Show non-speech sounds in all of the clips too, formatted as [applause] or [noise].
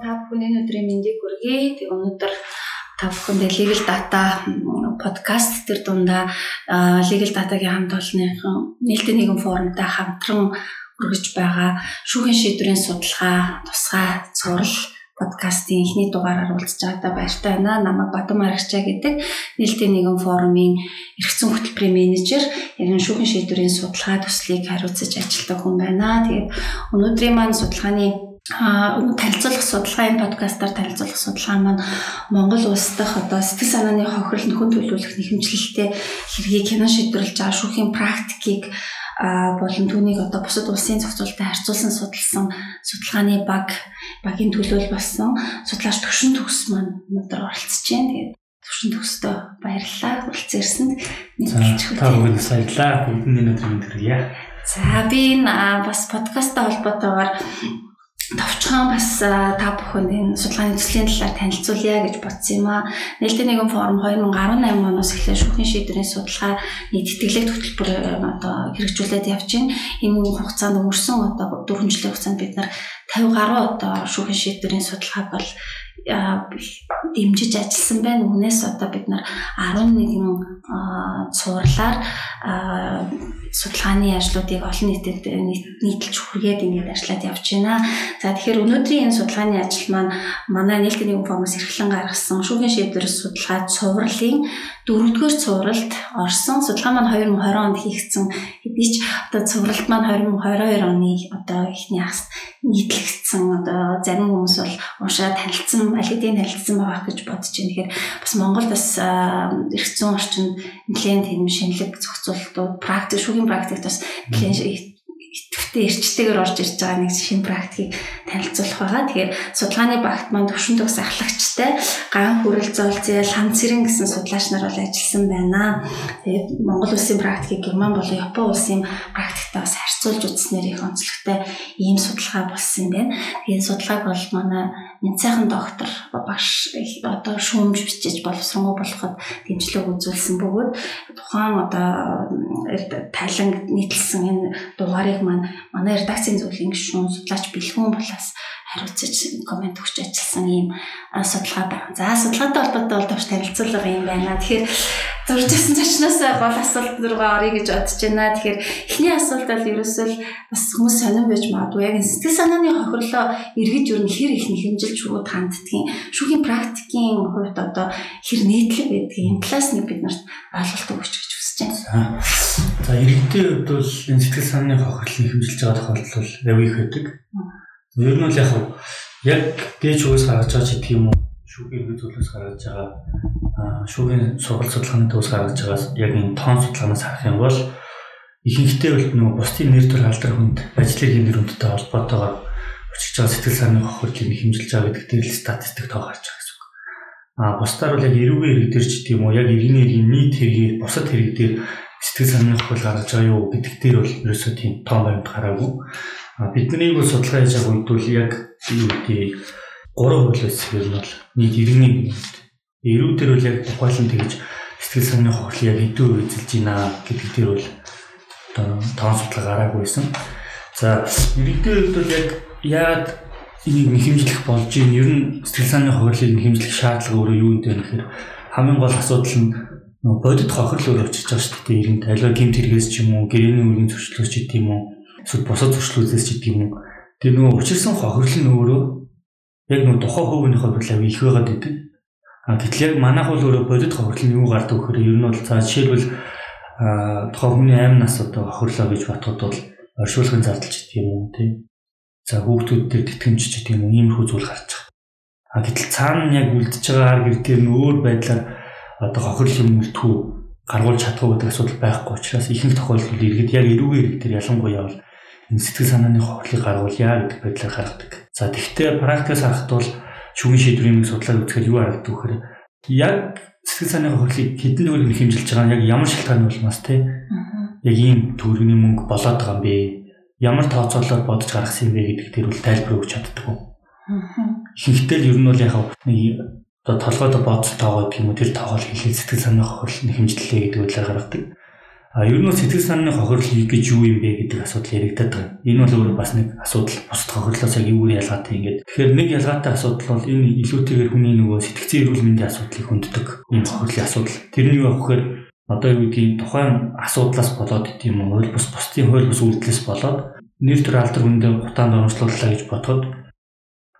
Та бүхэн өнөөдрийн мэндийг хүргэе. Тэг өнөөдөр та бүхэндээ legal data подкаст төр дундаа legal data-гийн хамт олонныхон нээлттэй нэгэн форумтай хамтран хүргэж байгаа шүүхийн шийдвэрийн судалгаа, тусгай, цуврал подкастын эхний дугаараар уулзж байгаадаа баяртай байна. Намайг Батан Марагчаа гэдэг нээлттэй нэгэн форумын эрх зүйн хөтөлбөрийн менежер, яг шүүхийн шийдвэрийн судалгаа төслийг хариуцаж ажилладаг хүн байна. Тэгээд өнөөдрийн маань судалгааны а танилцуулах судалгаа энэ подкастаар танилцуулах судалгаа маань Монгол улс дахь одоо сэтгэл санааны хохирол нөхөн төлөвлөх нэхэмжлэлтэй хэргийг кино шийдвэрлэж байгаа шүүхийн практикийг болон түүнийг одоо бусад улсын зохицуулалтад харьцуулсан судалсан судалгааны баг багийн төлөөл болсон судлаач төвшин төгс маань өнөөдөр оролцож байна. Тэгээд төвшин төгсдөө баярлалаа. Хүрэлцэн ирсэнд мэдээлж өгье. Та бүхэнд баярлалаа. Бүгдний өнөөдөр мэдрэгье. За би энэ бас подкасттай холбоотойгоор товчхон бас та бүхэнд энэ судалгааны төслийн талаар танилцуулъя гэж бодсон юм аа. Нээлттэй нэгэн форум 2018 оноос эхлээд шүүхийн шийдвэрийн судалгаа нийт тэтгэлэг хөтөлбөр одоо хэрэгжүүлээд явж байна. Энэ хугацаанд өнгөрсөн одоо 4 жилийн хугацаанд бид нар 50 гаруй одоо шүүхийн шийдвэрийн судалгаа бол дэмжиж ажилласан байна. Үүнээс одоо бид нар 11 цуурлаар судалгааны ажлуудыг олон нийтэд нийтэлж хүргээд ингээд ажиллаад явж байна. За тэгэхээр өнөөдрийн энэ судалгааны ажил маань манай нэгэн формоос эрхлэн гаргасан шүүхийн шийдвэр судалгаа цувралын дөрөвдүгээр цувралд орсон. Судалгаа маань 2020 онд хийгдсэн. Хэдий ч одоо цувралд маань 2022 оны одоо ихний хагас нийтлэгдсэн. Одоо зарим хүмүүс бол уншаад танилцсан, аль хэдийн танилцсан байгаа гэж бодож байна. Тэгэхээр бас Монгол бас эрх зүйн орчинд нэлээд тийм шинэлэг зохицуулалтууд практик шүүхийн шинийн практикт бас идэвхтэй эрчтэйгээр орж ирж байгаа нэг шинэ практикийг танилцуулах байгаа. Тэгэхээр судалгааны багт маань төвшин төгс ахлагчтай ган хүрэл зоолцоо лам цэрэн гэсэн судлаач нар бол ажилласан байна. Тэгээд Монгол улсын практикийг Герман болон Япон улсын практиктай бас харьцуулж үзснээр их онцлогтой ийм судалгаа болсон юм байна. Тэгээд судалгааг бол манай Нянцайхан доктор багш одоо шүүмж бичиж боловсронгуй болоход дэмжлэг үзүүлсэн бөгөөд тухайн одоо тайлан нийтлсэн энэ дугаарыг маань манай редакцийн зөвлөлийн гишүүн судлаач бэлгүүн болоос хариуцаж комент өгч ажилласан ийм судалгаа байна. За судалгаатай холбоотой бол товч танилцуулга юм байна. Тэгэхээр зурж ирсэн зочноос гол асуулт руугаа орё гэж бодож байна. Тэгэхээр эхний асуулт бол ерөөсөө бас хүмүүс сонирн байж магадгүй. Яг сэтгэл санааны хохирлоо эргэж юу хэр их нэхэмжилж шууд ханддгийн шүүхийн практикийн хувьд одоо хэр нийтлэг байдгийг энэ талаас нэг бид нарт ойлголт өгч гэж хүсэж байна. За иргэдийн хувьд бол энэ сэтгэл санааны хохирол нэхэмжилж байгаа тохиолдол яг их байдаг. Ер нь л яг яг дээж үгээс гаргаж байгаа ч гэдэг юм уу шүүхийн иргэн зүйлээс гаргаж байгаа шүүхийн сургалт судалгааны төвс гаргаж байгаас яг энэ тоон судалгаанаас харах юм бол ихэнхдээ бол нөгөө бусдын нэр төр алдар хүнд ажлын нэр хүндтэй холбоотойгоор өчөж байгаа сэтгэл санааны хохирлыг хэмжилж байгаа гэдэг дээр л статистик тоо гарч байгаа гэсэн үг. А бусдаар бол яг эрүүгийн хэрэг дээр ч гэдэг юм уу яг иргэний хэргийн нийт хэргийг бусад хэрэг дээр сэтгэл санааны хохирол гаргаж байгаа юу гэдэг дээр бол ерөөсөө тийм тоон баримт гараагүй. Бидний бол судалгаа хийж байгаа үед бол яг юу гэдэг гурван хөлөөс ер нь бол нийт иргэний нэмэлт. Эрүү дээр бол яг тухайлан тэгж сэтгэл санааны хохирол яг үе эзэлж байна гэдэг дээр бол одоо тоон судалгаа гараагүйсэн. За иргэдийн хувьд бол яг яад энийг нэхэмжлэх болж юм ер нь сэтгэл санааны хохирлыг нэхэмжлэх шаардлага өөрөө юу юм бэ гэхээр хамгийн гол асуудал нь бодит хохирол өөр очиж байгаа шүү дээ. Иргэнд аливаа гэмт хэрэгээс ч юм уу, гэрээний үеийн зөрчлөөс ч гэдэг юм уу эсвэл босод зуршлуудээс ч гэдэг юм. Тэр нөгөө учирсан хохирол нь өөрөө яг нөгөө тухайн хувьд авь их байгаад идэв. А гэтэл яг манайх бол өөрөө бодит хохирол нь юу гардаг вөхөр ер нь бол за жишээлбэл тухайн хүний 8 нас одоо хохирлоо гэж батхад бол оршуулгын зардалч гэдэг юм уу тийм. За хүүхдүүд дээр тэтгэмж ч гэдэг юм уу иймэрхүү зүйл гарч байгаа. А гэтэл цаана яг үлдчихэж байгаа гэр дээр нөөр байдлаар одоо хохирол юм үлдэхүү гаргуулж чадахгүй гэдэг асуудал байхгүй учраас ихэнх тохиолдолд иргэд яг эрүүгийн иргэд төр ялангуяа бол сэтгэл санааны хохирлыг гаргуулъя гэдэг байдлаар гаргадаг. За тэгвэл практикаас харахад бол шүүгийн шийдвэрийн судлаад үзэхэд юу харагддаг вэ гэхээр яг сэтгэл санааны хохирлыг хэдэн төгрөг хэмжилж байгаа нь яг ямар шалтгаан улмаас те яг ийм төгрөгийн мөнгө болоод байгаа юм бэ? Ямар тооцоолоор бодож гаргасан юм бэ гэдэг дээр бол тайлбар өгч чаддаг. Ихэнхдээ л ер нь бол яг одоо толгойд бодсон тоогоо гэх юм уу тэр тоогоо хэлээд сэтгэл санааны хохирол хэмжлэлээ гэдэг үгээр гаргадаг. А ер нь сэтгэл санааны хохирол гэж юу юм бэ гэдэг гэдэг асуудал яригдаад байгаа. Энэ бол өөрөө бас нэг асуудал бусад хохирлоос яг юу ялгаатай ингээд. Тэгэхээр нэг ялгаатай асуудал бол энэ илүүтэйгээр хүний нөгөө сэтгцэн эрүүл мэндийн асуудлыг хүнддэг юм хохирлын асуудал. Тэр нь юу авах гэхээр одоо юу гэдгийг тухайн асуудлаас болоод тийм үү хууль бус бусдын хууль бус үйлдэлээс болоод нэр төр алдар хүндээ гутаанд оромжлууллаа гэж бодоход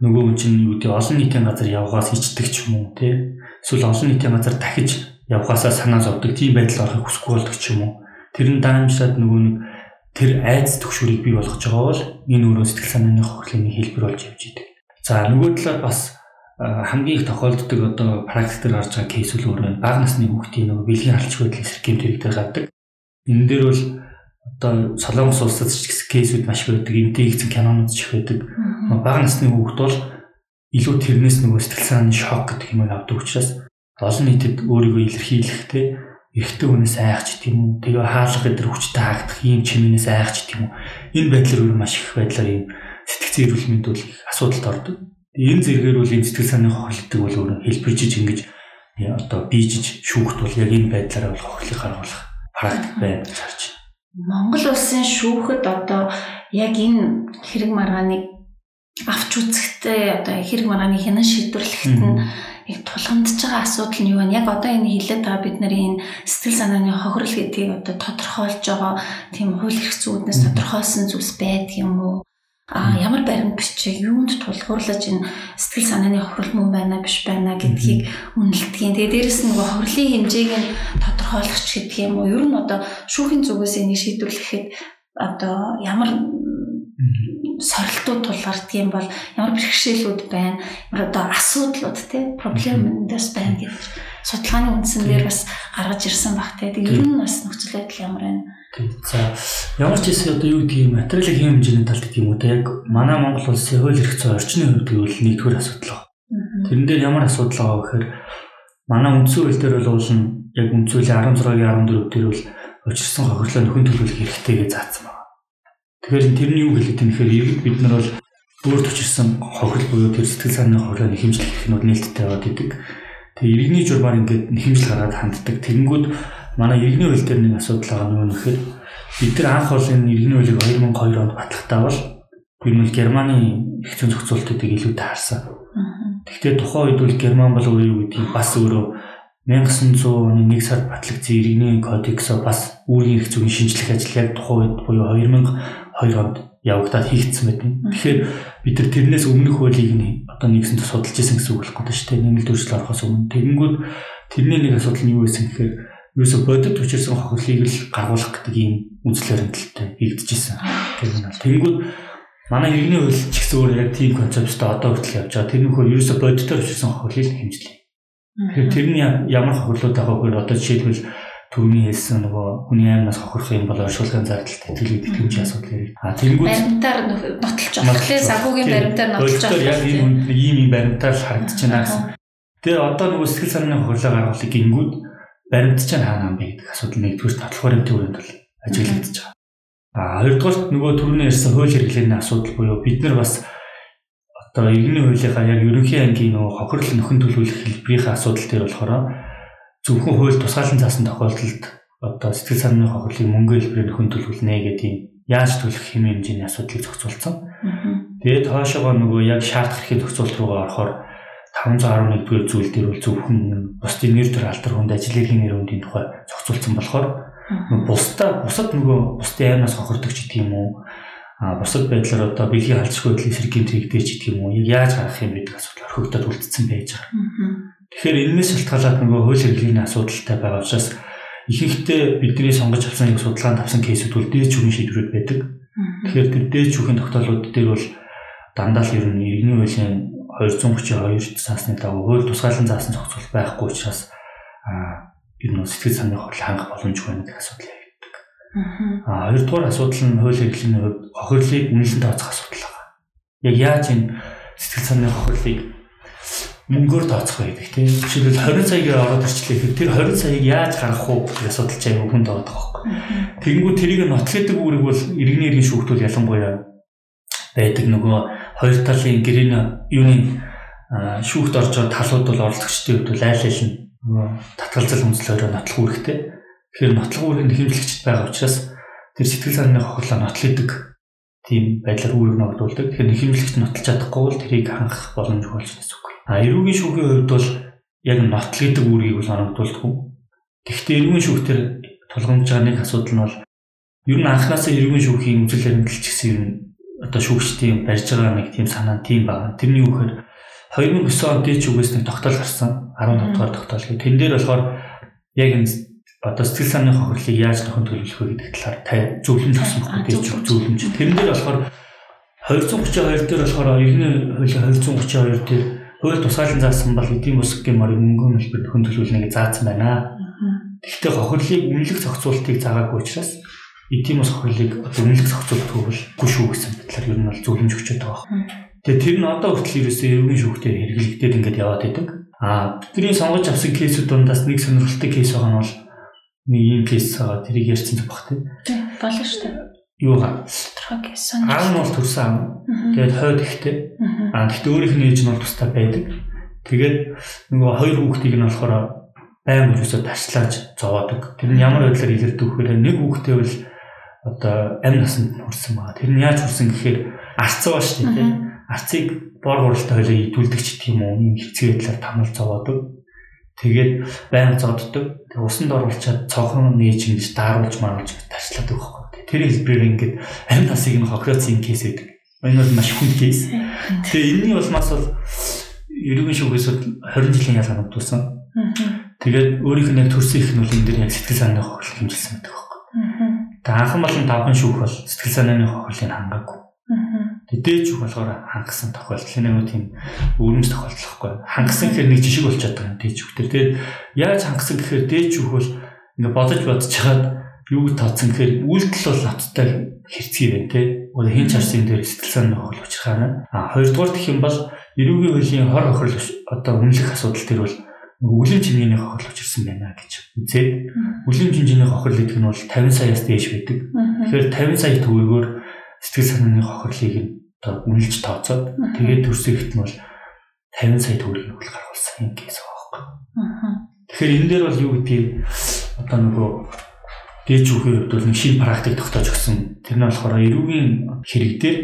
нөгөө хүн чинь юу гэдэг олон нийтийн газар явгаас ичдэг ч юм уу тий эсвэл олон нийтийн газар дахиж явхаасаа санаа зовдөг тийм байдал орохыг хүсэхгүй болдог ч юм уу тэр нь даамжлаад нөгөө нэг тэр айц төгшөрийг бий болгож байгаа бол энэ өөрөө сэтгэл санааны хохирлын хэлбэр болж явж идэг. За нөгөө талаар бас хамгийн их тохиолддог одоо практик дээр гарч байгаа кейс үл өөрөө бага насны хүүхдийн нөгөө бэлгийн халдч байдлын сэргэм төрөлтэй гадаг. Энэ дээр бол одоо Солонгос улсад ч кейсүүд маш байдаг, эмтэй ихсэн кинонууд ч их байдаг. Бага насны хүүхд бол илүү тэрнээс нөгөө сэтгэл санааны шок гэдэг юм авдаг учраас олон нийтэд өөрийгөө илэрхийлэх эрэгтэй хүнээс айхч тийм үү тэгээ хаалга гэдэг хүчтэй хаагдах ийм чимээс айхч тийм үү энэ байдлаар өөр маш их байдлаар ийм сэтгцэн эрүүл мэнд бол их асуудалд ордог. Энэ зэргээр бол энэ сэтгэл санааны хохирлтыг бол өөр хэлбэржиж ингэж одоо бийжиж шүүхт бол яг энэ байдлаараа бол хохирлыг харуулах практик байна гэж харж байна. Монгол улсын шүүхэд одоо яг энэ хэрэг маргааныг авч үзэхдээ одоо хэрэг маргааны хянан шийдвэрлэхэд нь яг тулгамдж байгаа асуудал нь юу вэ? Яг одоо энэ хилээд байгаа бид нарын энэ сэтгэл санааны хохирол гэдгийг одоо тодорхойлж байгаа тийм хууль эрх зүйднээс тодорхойлсон зүйлс байдаг юм уу? А ямар баримт бичиг юунд тулгуурлаж энэ сэтгэл санааны хохирол мөн байна биш байна гэдгийг үнэлдгийг. Тэгээ дээрэс нь нөгөө хохирлын хэмжээг нь тодорхойлох ч гэдэг юм уу? Ер нь одоо шүүхийн зүгээс энийг шийдвэрлэхэд одоо ямар сорилтууд тулгардаг юм бол ямар бэрхшээлүүд байна? Ямар одоо асуудлууд те проблемэндээс байна гэж судалгааны үндсэн дээр бас гаргаж ирсэн баг те. Ер нь бас нөхцөл байдал ямар байна? За ямар ч хэсэг одоо юу гэдгийг материалын хэм хэмжээний талд гэх юм уу те? Яг манай Монгол улсын хууль эрх зүйн орчны хувьд гэвэл нэгдүгээр асуудал байна. Тэрэн дээр ямар асуудал байгаа гэхээр манай үндсэн хууль дээр бол яг үндсэн хуулийн 16-гийн 14 дээр бол учирсан хохирлоо нөхөн төлөвлөх хэрэгтэй гэж заасан Тэгэхээр тэрний юу хэлээд юм гэхээр бид нар бол өөрт учирсан хохирол буюу тэр сэтгэл санааны хохирлыг хэмжлэх хэрэгнүүд нээлттэй байгаад идэг. Тэгээ иргэний журмаар ингээд хэмжил гаргаад ханддаг. Тэгэнгүүт манай иргэний хууль дээр нэг асуудал байгаа нь юу нэхээр бид нар анх бол энэ иргэний хуулийг 2002 онд батлахтаа бол бид нь Германы их зүйн зохицуултуудыг илүү таарсан. Гэхдээ тухайн үед бол Герман бол өөрөө юу гэдгийг бас өөрөө 1900 оны 1 сард батлагдсан иргэний кодексоо бас үүргийн их зүйн шинжлэх ажил яг тухайн үед буюу 2000 хоёр хонд явагдаад хийгдсэн байдаг. Тэгэхээр бид нар тэрнээс өмнөх хуулийг нь одоо нэгсэн тус судалж исэн гэсэн үг л гоо шүү дээ. Нэмэлт өөрчлөлт орохоос өмнө. Тэгэнгүүт тэрний нэг асуудал нь юу байсан гэхээр ерөөсө бодит учирсан хохирлыг л гаргуулах гэдэг ийм үзэл баримталтай хийгдэжсэн. Тэгэнгүүт манай иргэний хууль ч гэсэн өөр яг тийм концепттой одоо хүртэл явж байгаа. Тэр нөхөр ерөөсө бодитоор учирсан хохирлыг хэмжлээ. Тэгэхээр тэр нь ямар хохирлууд байгаа вэ? Одоо жишээлбэл түрүүний хэлсэн нөгөө хүний аймнаас хохирох юм бол оршуулгын зардалт тэтгэлэг тэтгэмжийн асуудал ярив. А тэнгууд баримтаар нотолж байгаа. Тэгэхээр санхүүгийн баримтаар нотолж байгаа. Яг ийм үнд ийм ийм баримтаар харагдаж байна гэсэн. Тэгээ одоо нөгөө сэтгэл санааны хохирлоо гаргахыг гингүүд баримт чинь хаана юм бэ гэдэг асуудал нэгдүгээр татлах баримтын хүрээнд бол ажиглагдаж байгаа. А хоёрдугаарт нөгөө түрүүний ярьсан хууль хэрэглээний асуудал буюу бид нар бас одоо иргэний хуулийнхаа яг ерөнхий ангийн нөгөө хохирол нөхөн төлөвлөх хэлбэрийн асуудал дээр болохоор зөвхөн хууль тусгаалan заасан тохиолдолд одоо сэтгэл санааны хохирлыг мөнгө хэлбэрээр нөхөн төлөвлөнэ гэдэг яаж төлөх хэмээн хэмжээний асуудлыг зохицуулсан. Тэгээд хоошоогоо нөгөө яг шаардах хэрэг зохицуулт руугаа орохоор 511 дугаар зүйл дээр бол зөвхөн бусдын нэр төр алдар хүнд эрхийн нэр үндийн тухай зохицуулсан болохоор бусдаа бусад нөгөө бусдын аймнаас хохирдог ч гэдэг юм уу а бусад байдлаар одоо бэлгийн халдшгүй байдлын сэргийн тэгдэж ч гэдэг юм уу яаж гарах юм гэдэг асуудал орхигдоод үлдсэн байж байгаа. Тэгэхээр энэс шалтгаалаад нөгөө хууль хэрэглээний асуудалтай байгаа учраас ихэнхдээ бидний сонгож авсан нэг судалгаанд авсан кейсүүд бол дээд шүүхийн шийдвэрүүд байдаг. Тэгэхээр тэр дээд шүүхийн тогтоолууд дээр бол дандаа л ер нь иргэний хуулийн 232 цаасны дагуу хууль тусгаалan заасан зохицуул байхгүй учраас аа ер нь сэтгэл санааны хохирол хангах боломжгүй гэх асуудал явагддаг. Аа хоёрдугаар асуудал нь хууль хэрэглээний хувьд хохирлыг үнэлэн тооцох асуудал байна. Яг яаж энэ сэтгэл санааны хохирлыг мөнгөөр тооцох байдаг тийм. Жишээлбэл 20 саягийн ороод ирчлээ гэхэд тэр 20 саяыг яаж гаргах уу гэж асуудал ч аягүй хүнд байгаа байхгүй. Тэгэнгүүт тэрийг нотлохдаг үүрэг бол иргэний иргэн шүүхтүүл ялангуяа байдаг нөгөө хоёр талын гэрээний юуны шүүхт орж байгаа талууд бол оролцогчдын хувьд бол айл айл нь татгалзал үндэслэлөөр нотлох үүрэгтэй. Тэгэхээр нотлох үүрэг нь хэмжлэгчд байгаа учраас тэр сэтгэл санааны хохирлоо нотлодог тийм байдлаар үүрэг ногдуулдаг. Тэгэхээр нэхэмжлэгч нотолж чадахгүй бол тэрийг хангах боломжгүй болж байна гэсэн үг. А эрүүгийн шүүхийн хувьд бол яг нотол гэдэг үүргийг бол оногдуулдаг. Гэхдээ эрүүгийн шүүхтэр тулгамж байгаа нэг асуудал нь бол ер нь анхнаасаа эрүүгийн шүүхийн үзэл баримтлалч гэсэн юм одоо шүүгчдийн барьж байгаа нэг тийм санаа тийм байна. Тэрний үгээр 2009 онд дээч үгээс нэг тогтоол гарсан 15 дугаар тогтоол. Тэн дээр болохоор яг энэ одоо сэтгэл санааны хохирлыг яаж нөхөн төлөвлөх вэ гэдэг талаар та зөвлөмж авсан байхгүй дээч зөвлөмж. Тэрэн дээр болохоор 232 дээр болохоор иргэний хуулийн 232 дээр хууль тусгаалan заасан бол эдийн бусгийн морь мөнгөний хэлбэр нөхөн төлөвлөнгийг заасан байна. Гэхдээ хохирлыг үнэлэх зохицуултыг заагаагүй учраас эдийн бус хохирлыг үнэлэх зохицуулт хөвөлгүй шүү гэсэн байдлаар ер нь бол зөвлөмж өгчөд байгаа. Тэгээ тэр нь одоо хүртэл ерөөсөө ерөнхий шүүхтээр хэрэглэгдээд ингээд яваад идэг. А бидний сонгож авсан кейсүүд дундаас нэг сонирхолтой кейс байгаа нь бол нэг юм кейс байгаа тэрийг ярьсан зүг бах тийм. Болно шүү дээ. Юу га? Трак гэсэн. Аав нь бол төрсэн аав. Тэгээд хойд ихтэй. Аа гэхдээ өөрийнх нь ээж нь бол тустай байдаг. Тэгээд нөгөө хоёр хүүхдийг нь болохоор байн өрөөсөө ташлааж зовоодог. Тэр нь ямар байдлаар илэрдэг вэхээр нэг хүүхдээ бол одоо амь насанд хүрсэн байгаа. Тэр нь яаж хүрсэн гэхээр арцсан ба шүү дээ. Арцыг бор гуралтай хойлоо идүүлдэг ч юм уу. Ийм хэцүү байдлаар тамал зовоодог. Тэгээд байн зоддог. Тэг усанд оруулчаад цонхон нээж ингэж дааруулж маруулж тарчлаад өгөхгүй. Тэр хэлбэрээр ингээд амь насыг нь хохироцын кейс гэдэг. Энэ бол маш хүн кейс. Тэгээ энэний улмаас бол ерөнхий шүүхээс 20 жилийн ял хангадуулсан. Тэгээд өөрийнх нь төрсөн их энэ дэр яг сэтгэл санааны хохирол хэмжилсэн гэдэг байхгүй. Тэгээ анхан болон давхан шүүх бол сэтгэл санааны хохирлыг хангаагүй. Дээч үг болохоор хангасан тохиолдол нэг тийм өрөмж тохиолдлохгүй. Хангасан гэхээр нэг жишг болчиход байгаа юм дээч үг төр. Тэгээд яаж хангасан гэхээр дээч үг бол ингээ бодож бодож чагаад юу тооцсон гэхээр үйлдэл бол ноцтой хэрцгий байна те. Одоо хин чарсын дээр сэтгэл санаа хол учрахаа. А хоёрдугаар гэх юм бол эрүүгийн хуулийн хор хохирол одоо үнэлэх асуудал төр бол үлийн хэмжээний хохирол учирсан байна гэж үзээд үлийн хэмжээний хохирол гэдэг нь бол 50 саяас дээш байдаг. Тэгэхээр 50 сая төгрөгөөр сэтгэл санааны хохирлыг нь одоо үнэлж тооцоод тэгээд төрсөн ихт нь бол 50 сая төгрөгийг бол гаргуулсан юм гэсэн үг байхгүй. Тэгэхээр энэ дээр бол юу гэдгийг одоо нөгөө дээж үхээр бол нэг шин практик тогтоож өгсөн. Тэр нь болохоор эрүүгийн хэрэг дээр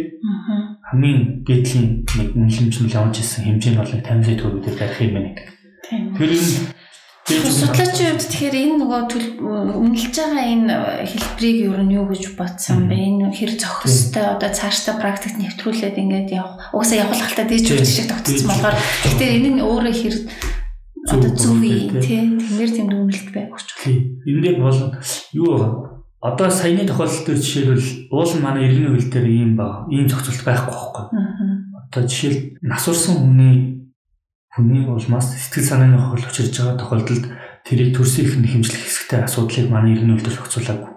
хамгийн нэг үнэлэмж нь явж ирсэн хэмжээ нь бол 50 сая төгрөг дээр барих юм байна гэдэг. Тэр энэ Судлаачийн хувьд тэгэхээр энэ нөгөө үнэлж байгаа энэ хэлбэрийг ер нь юу гэж бодсон бэ? Энэ хэр зохистой одоо цаашдаа практикт нэвтрүүлээд ингээд явах. Угсаа явуулах тал дэж үр шиг тогтсон болохоор гэхдээ энэ нь өөрөө хэр одоо зөв юм тий. Тэмэр тэм үнэлт байгууч. Энэ дээр бол юу вэ? Одоо саяны тохиолдол төр жишээлбэл уул манай иргэний хөл дээр ийм ба ийм зохицуулт байхгүй байхгүй. Одоо жишээл насурсан хүний хүний улмаас сэтгэл санааны хохирол учирж байгаа тохиолдолд тэрийг төрсөн их хэмжлэх хэсэгтэй асуудлыг манай иргэний үйлдэл зохицуулаагүй.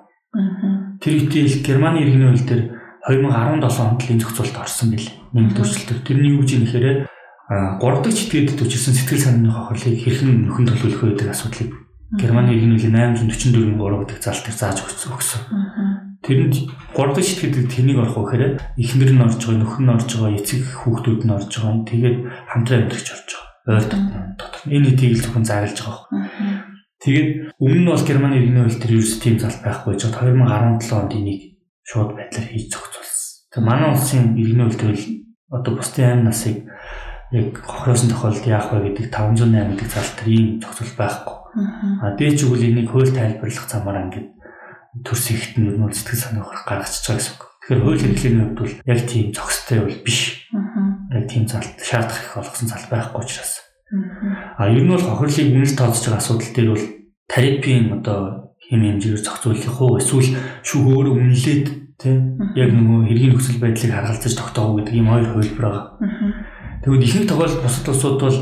Тэр итэл Германы иргэний үйлдэл 2017 онд л энэ зохицуулалт орсон байл. Нэг төрчлөлтөөр тэрний юу гэж юм гэхээр 3 дахь читгээдэд учирсан сэтгэл санааны хохирлыг хэрхэн нөхөн төлөвлөх вэ гэдэг асуудлыг Германы иргэний үйлдэл 844 3 гэдэг залтыг зааж өгсөн. Тэрэнд 3 дахь шитгэдэг тэнийг орох гэхээр эхнэр нь орж байгаа, нөхөр нь орж байгаа, эцэг хүүхдүүд нь орж байгаа. Тэгээд хамтран амьдрах орж байгаа ойр дотор. Энэ хэдийг л зөвхөн заарлаж байгаа. Тэгээд өмнө нь бол Германы иргэний хууль төр ерөөс тийм зал байхгүй ч 2017 онд энийг шууд байдлаар хийж зохицуулсан. Тэгээд манай улсын иргэний хууль төр одоо бусдын амь насыг яг хохироосон тохиолдолд яах вэ гэдэг 508 гэдэг зал төр ийм зохицуул байхгүй. А дээч үгэл энийг хууль тайлбарлах замаар ингээд төрс ихт нь юу сэтгэл санаа гаргачихж байгаа гэсэн үг. Тэгэхээр хууль хэрэглээний хувьд бол яг тийм зохистой бол биш. Яг тийм залт шаардах их болгосон зал байхгүй учраас. А ер нь бол хохирлыг үнэлж тооцож байгаа асуудал дээр бол тарифын одоо хэм хэмжээгээр зохицуулах уу эсвэл шүүх өөрөө үнэлээд тийм яг нөгөө хэргийн нөхцөл байдлыг харгалзаж тогтоох гэдэг ийм хоёр хувилбар байгаа. Тэгвэл ихэнх тохиолдолд бусад улсууд бол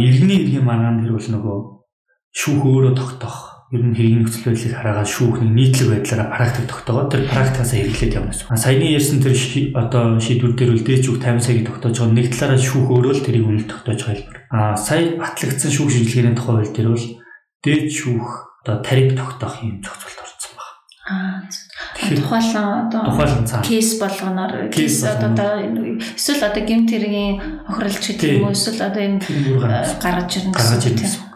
иргэний иргэн маргаан дэр бол нөгөө шүүх өөрөө тогтоох ер нь хэргийн нөхцөл байдлыг хараагаад шүүхний нийтлэг байдлаараа практик тогтоогоод тэр практикаас хэрэглээд явна гэсэн. Саяны ярьсан тэр одоо шийдвэр дээр үлдээж үг 50 саяыг тогтоож байгаа нэг талаараа шүүх өөрөө л тэрийг үнэлт тогтоож байгаа хэлбэр. Аа сая батлагдсан шүүх шинжилгээний тухай хууль дээр бол дээд шүүх одоо тариф тогтоох юм зохицуулт орсон байна. Аа тухайлан одоо тухайлан цаа кейс болгоноор кейс одоо эсвэл одоо гэмт хэргийн охирлч гэдэг юм уу? Эсвэл одоо энэ гаргаж ирнэ гаргаж ирнэ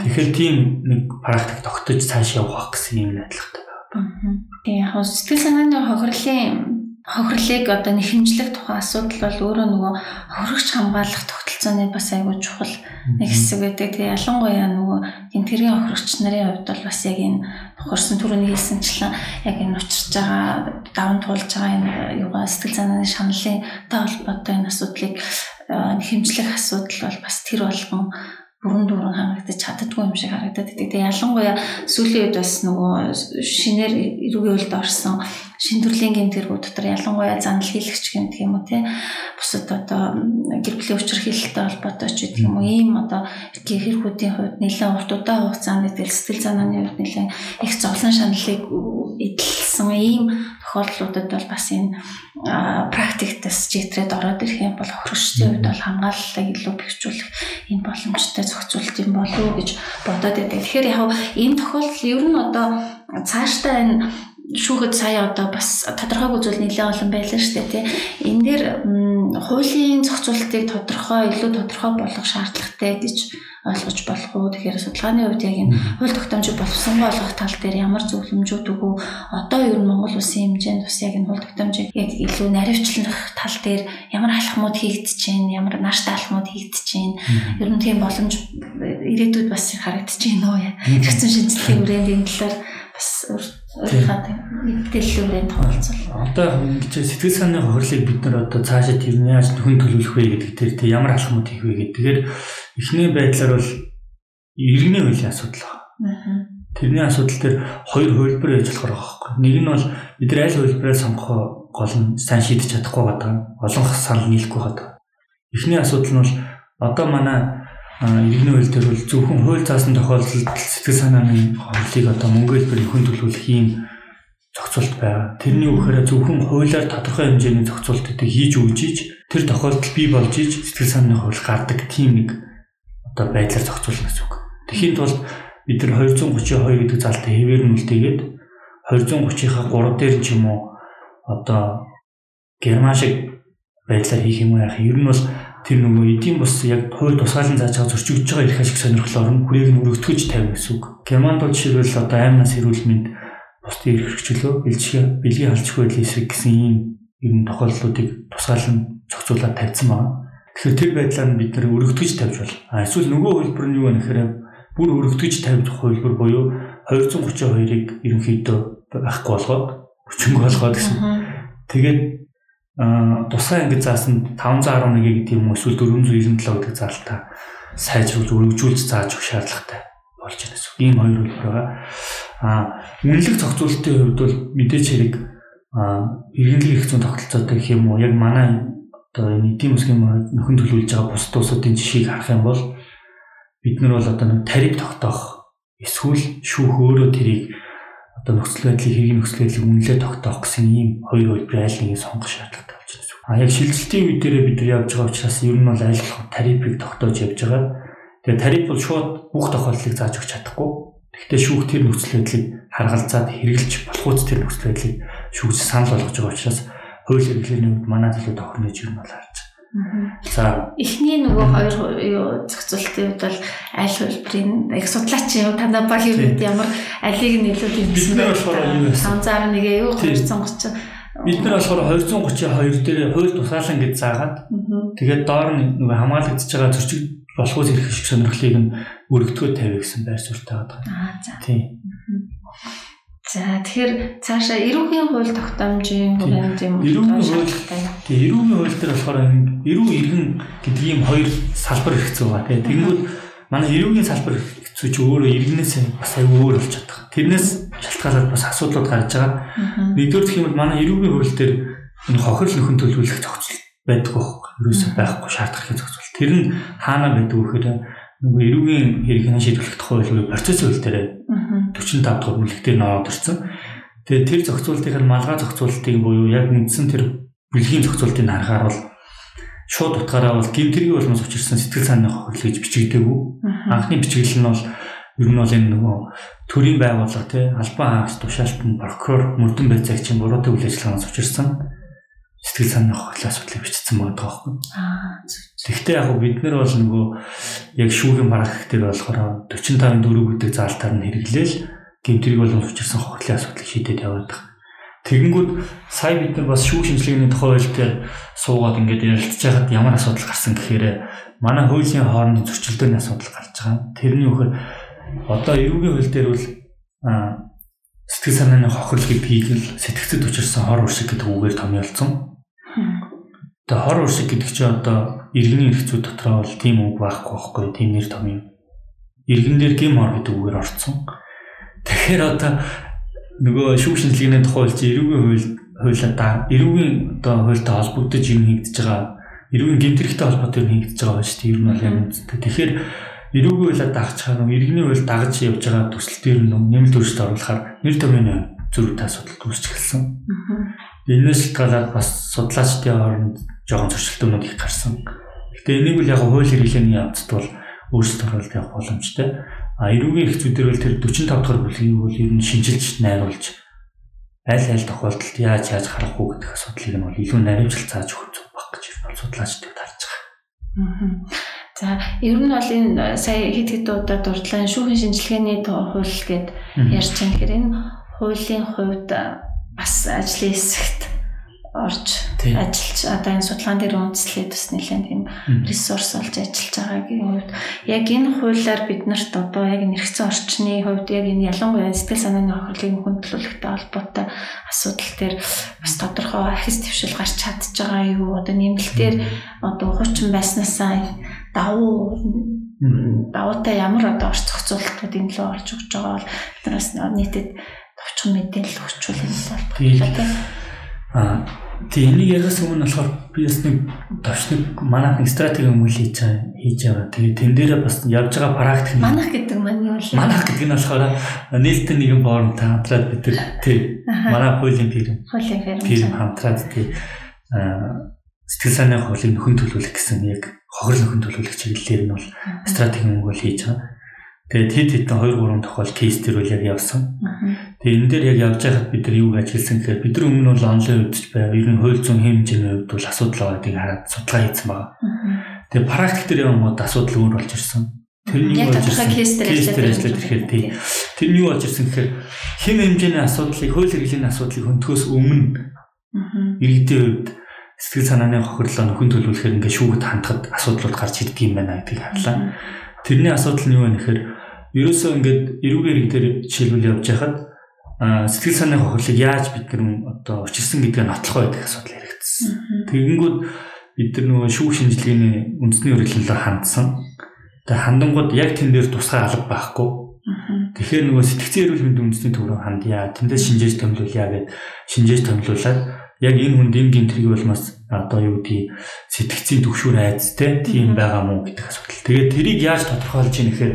Тэгэхээр тийм нэг практик тогтож цааш явах гэсэн юм найдвартай байна. Тийм яг сэтгэл санааны хохирлын хохирлыг одоо нэхэмжлэх тухай асуудал бол өөрөө нөгөө хохирогч хамгаалах тогтолцооны бас айгүй чухал нэг хэсэг байдаг. Тэгээ ялангуяа нөгөө гинтэрийн хохирогч нарын хувьд бол бас яг энэ хохирсон түрүүний хэлсэнчлэн яг энэ учирч байгаа даван туулж байгаа энэ юугаа сэтгэл санааны шаналлын та холбоотой энэ асуудлыг нэхэмжлэх асуудал бол бас тэр болгон бүрэн дүүрэн хангагдаж чаддгүй юм шиг харагдаад байдаг. Тэгээ ялангуяа сүүлийн үед бас нөгөө шинээр эрүүгийн үйлд орсон шин төрлийн гэмтэргүүд дотор ялангуяа занал хийлэгч гэмт юм уу те бусад одоо гэр бүлийн учирхийлэлтэй холбоотой ч гэдэг юм уу? Ийм одоо хэрэгүүдийн хувьд нэлээд урт удаан хугацаанд тэгэл сэтгэл санааны хувьд нэлээд их зовлон шаналлыг эдэлсэн ийм тохиолдлуудад бол бас энэ практиктас читрээд ороод ирэх юм бол хөрөштэй үед бол хамгааллыг илүү бэхжүүлэх энэ боломжтой зохицуулт юм болов уу гэж бодоод байдаг. Тэгэхээр яг ийм тохиолдол ер нь одоо цаашдаа энэ шүүхэд сая одоо бас тодорхойгүй зүйл нэлээд олон байлаа шүү дээ тий. Энэ дээр хуулийн зохицуултыг тодорхой илүү тодорхой болгох шаардлагатай гэж ойлгож болох уу? Тэгэхээр судалгааны хувьд яг энэ хууль тогтоомжийг боловсронгүй болгох тал дээр ямар зөвлөмжүүд өгөө? Одоо ер нь Монгол улсын хэмжээнд бас яг энэ хууль тогтоомжийг яг илүү наривчлах тал дээр ямар алхмууд хийгдэж байна? Ямар нааштай алхмууд хийгдэж байна? Ер нь тийм боломж ирээдүйд бас харагдаж байна уу? Хэрэгцэн шинжилгээний хүрээнд энэ талаар бас өөрийнхөө мэдээллүүрээ тооцол. Одоо ингэж сэтгэл санааны хохирлыг бид нар одоо цаашаа тэрний яаж нөхөн төлөвлөх вэ гэдэг дээр тэг ямар алхмууд хийх вэ гэдгээр эхний байдлаар бол иргэний хуулийн асуудал байна. Тэрний асуудал дээр хоёр хөлбөр яж болохоор байгаа байхгүй. Нэг нь бол бид нар аль хөлбөрөө сонгох гол нь сайн шийдэж чадахгүй байгаа. Олон санал нийлэхгүй байгаа. Эхний асуудал нь бол одоо манай иргэний хууль төр бол зөвхөн хууль заасан тохиолдолд сэтгэл санааны хуулийг одоо мөнгөөр хүн төлөвлөх юм зохицуулт байгаа. Тэрний үхээр зөвхөн хуулиар тодорхой хэмжээний зохицуултыг хийж өгч иж тэр тохиолдол бий болж иж сэтгэл санааны хууль гардаг тийм нэг одоо байдлаар зохицуулна гэсэн үг. Тэхийн тулд бид нар 232 гэдэг залтаа хэвээр нь үлдээгээд 230-ийнхаа 3 дээр ч юм уу одоо герман шиг байдлаар хийх юм яах. Ер нь бол тэр нөгөө эдийн бус яг хууль тусгаалan зааж байгаа зөрчигдөж байгаа их ашиг сонирхлоор нь хүрээг нь өргөтгөж тавина гэсэн үг. Германд бол жишээлбэл одоо аймнаас эрүүл мэнд бусдын эрх хэрэгчлөө бэлчгээ бэлгийн халдчихгүй байдлын эсрэг гэсэн ийм ер нь тохиолдлуудыг тусгаалan зохицуулаад тавьсан байна. Тэгэхээр тэр байдлаар нь бид нэр өргөтгөж тавьж бол. А эсвэл нөгөө хөлбөр нь юу вэ гэхээр бүр өргөтгөж тавьж хөлбөр буюу 232-ыг ерөнхийдөө байхгүй болгоод хүчинг болгоод гэсэн. Тэгээд тусгай ангид заасан 511 гэдэг юм эсвэл 497 гэдэг заалтаа сайжруулж өргөжүүлж зааж өгөх шаардлагатай болж байна гэсэн. Ийм хоёр хөлбөр байгаа. Аа үнэлэг зохицуулалтын хувьд бол мэдээч хэрэг иргэнлэг их зүүн тогтолцоотой гэх юм уу яг манай одоо энэ эдийн засгийн нөхөн төлөвлөж байгаа бус тусуудын жишгийг харах юм бол бид нар бол одоо нэг тариф тогтоох эсвэл шүүх өөрөө тэрийг одоо нөхцөл байдлыг хэргийн нөхцөл байдлыг үнэлээ тогтоох гэсэн ийм хоёр хөлбөр айл нэгийг сонгох шаардлагатай болж байна. А яг шилжилтийн үе дээр бид нар явж байгаа учраас ер нь бол айл тарифыг тогтоож явж байгаа. Тэгээ тариф бол шууд бүх тохиолдлыг зааж өгч чадахгүй. Гэхдээ шүүх тэр нөхцөл байдлыг харгалзаад хэрэгжилж болохуйц тэр нөхцөл байдлыг шүүгч санал болгож байгаа учраас хууль эрхлэлийн үед манай төлөө тохирно гэж ер нь бол харж. За. Эхний нөгөө хоёр зохицуултын хувьд бол аль хөлбөрийн их судлаач юу танаа баг юм ямар алийг нь илүү дэмжсэн бэ? 561 юу 230 Бид нар болохоор 232 дээр хууль тусгаалan гэж заагаад тэгээд доор нь нөгөө хамгаалагдчихж байгаа зөрчиг болох үс ирэх шиг сонирхлыг нь өргөдгөө тавь гэсэн байр суурьтай байгаа. Аа за. Тийм. За тэгэхээр цаашаа эрүүгийн хууль тогтоомжийн хүрээнд юм эрүүгийн хууль тэгээ эрүүгийн хууль дээр болохоор эрүү иргэн гэдэг ийм хоёр салбар хэрэгцээ байгаа тийм тэгмүүд манай эрүүгийн салбар хэрэгцээ чи өөрөө иргэнээс бас аюу өөр болж чадах. Тэрнээс шалтгаалаад бас асуудлууд гарч байгаа. Нэгдүгээр гэх юм бол манай эрүүгийн хууль дээр энэ хохирол нөхөн төлөвлөх зохицол байдаг байхгүй. Ерөөсөө байхгүй шаардлагын зохицол. Тэр нь хаана байдаг вэ гэхээр нөгөө эрүүгийн хэргийг шийдвэрлэх хууль процесс хууль дээр 45 дахь бүлэгтээр нөрөөд ирсэн. Тэгээд тэр зохицуултын малгай зохицуултыг буюу яг үндсэн тэр бүлгийн зохицуултыг харахаар бол шууд утгаараа бол гимтэргийн болмос учирсан сэтгэл санааны хохирол гэж бичигдээгүй. Анхны бичиглэл нь бол ер нь бол энэ нөгөө төрийн байгууллага тий албан хаагч тушаалтан прокурор мөрдөн байцаагчийн үйл ажиллагаанаас учирсан сэтгэл санааны хохирлын асуудлыг бичсэн байгаа байхгүй. Аа. Тэгвэл яг бид нар бол нөгөө яг шүүхийн параграф дээр болохоор 45 4 гэдэг заалтаар нь хэрэглээл гэмтрийг бол учирсан хохирлын асуудлыг шийдээд яваад байгаа. Тэгэнгүүт сая бид нар бас шүүх шинжилгээний тухай хууль дээр суугаад ингээд ярилцж байхад ямар асуудал гарсан гэхээр манай хуулийн хоорондын зөрчилдөөний асуудал гарч байгаа. Тэрний үхээр одоо эрүүгийн хууль дээр бол сэтгэл санааны хохирол гэдгийг л сэтгцэд учирсан хор уршиг гэдэг үгээр томьёолцсон. Тэгээ хор уршиг гэдэг чинь одоо иргэний эрхцүүд дотроо бол тийм үг байхгүй байхгүй тийм нэр том юм. Иргэн дээр гим хор гэдэг үгээр орцсон. Тэгэхээр одоо нөгөө шүүх шинжилгээний тухай чи эрүүгийн хууль хуулиудаа эрүүгийн одоо хуультай холбогдож юм хийгдэж байгаа эрүүгийн гэмтэрхтэй холбоотой юм хийгдэж байгаа шүү дээ. Ер нь бол юм үстэй. Тэгэхээр эрүүгийн хуулиад дагчаа нөгөө иргэний хууль дагаж явж байгаа төсөл дээр нэмэлт өөрчлөлт оруулахаар нэр томьёоны зөрүүтэй асуудал үүсч эхэлсэн. Энээс шалтгаалаад бас судлаачдын хооронд жоохон зөрчилдөөнүүд их гарсан. Гэтэ энийг бол яг хууль хэрэглээний явцд бол өөрчлөлт оруулалт явах боломжтой. А эрүүгийн хэрэгцүүдээр бол тэр 45 дахь бүлгийг бол ер нь шинжилж найруулж аль аль тохиолдолд яаж яаж харах уу гэдэг асуудлыг нь бол илүү наривчлал зааж өгөх зүг баг гэж ер нь судлаачдад харж байгаа. За ер нь бол энэ сая хэд хэд удаа дурдлаа шүүхийн шинжилгээний хууль гэд ярьж байгаа. Тэгэхээр энэ хуулийн хувьд бас ажлын хэсэгт орж ажиллаж одоо энэ судалгаан дээр үндэслээд бас нэлээд тийм ресурс олж ажиллаж байгаагийн хувьд яг энэ хуулиар биднэрт одоо яг нэрхцэн орчны хувьд яг энэ ялангуяа сэтгэл санааны хохирлыг хүндлүүлэхтэй холбоотой асуудал дээр бас тодорхой ахис твшил гарч чадж байгаа юу одоо нэмэлтээр одоо хуучин байснаасаа давуу давуутай ямар одоо орц зохицуулалтууд энэ лөө орж өгч байгаа бол биднээс нийтэд товчхон мэдээлэл өгчүүл юм бол Аа тийм энийг ярихаас өмнө болохоор би бас нэг товчног манайх нэг стратеги өмөл хийж байгаа хийж байгаа. Тэгээд тэн дээрээ бас явж байгаа практик нь манайх гэдэг маань юу вэ? Манайх гэдэг нь болохоор нээлттэй нэгэн форум хамтраад бид тэр тийм манай хуулийн фирм. Хуулийн фирм. Фирм хамтраад тийм сэтгэл санааны хуулийн нөхөн төлөвлөх гэсэн яг хохирол нөхөн төлөвлөх чиглэлээр нь бол стратеги өмгөл хийж байгаа. Тэгээд хэд хэдэн 2 3 тохиол кейс төр үл яг явсан. Тэгээд энэ дээр яг явж байхад бид нар юуг ажилласан гэхээр бид нар өмнө бол онлайн үзэж байв. Ер нь хууль зүйн хэмжээний хувьд бол асуудал байгааг хараад судалгаа хийсэн байна. Тэгээд практик дээр явангууд асуудал өөр болж ирсэн. Тэрний юу болж ирсэн кейс дээр ажиллаад ирэхээр тийм. Тэр нь юу болж ирсэн гэхээр хэм хэмжээний асуудлыг хууль хэрэглээний асуудлыг хөнтгөөс өмнө иргэдийн хувьд сэтгэл санааны хохирлоо нөхөн төлөвлөхөөр ингээ шүүгд хандхад асуудлууд гарч ирдэг юм байна гэдгийг харлаа. Тэрний асуудал нь юу вэ гэхээр ерөөсөө ингээд эрүүгийн иргэн дээр жишээлбэл явж байхад сэтгэл санааны хохирлыг яаж бид нар одоо учирсан гэдгээ нотлох байдаг асуудал яригдсан. Тэгэнгүүт бид нар нөгөө шүүх шинжилгээний үндэсний өргөлөөр хандсан. Тэгээ хандангууд яг тэн дээр тусгай алга байхгүй. Тэгэхээр нөгөө сэтгцэн эрүүл мэндийн үндэсний төврөө хандъя. Тэндээс шинжээж томилуулъя гэд шинжээж томилуулаад яг энэ хүнд энэ гинтрийг бол бас одоо юу гэдгийг сэтгцийн төгшүүр айцтай тийм байгаа мó гэдэг асуудал. Тэгээд тэрийг яаж тодорхойлж ийм гэхээр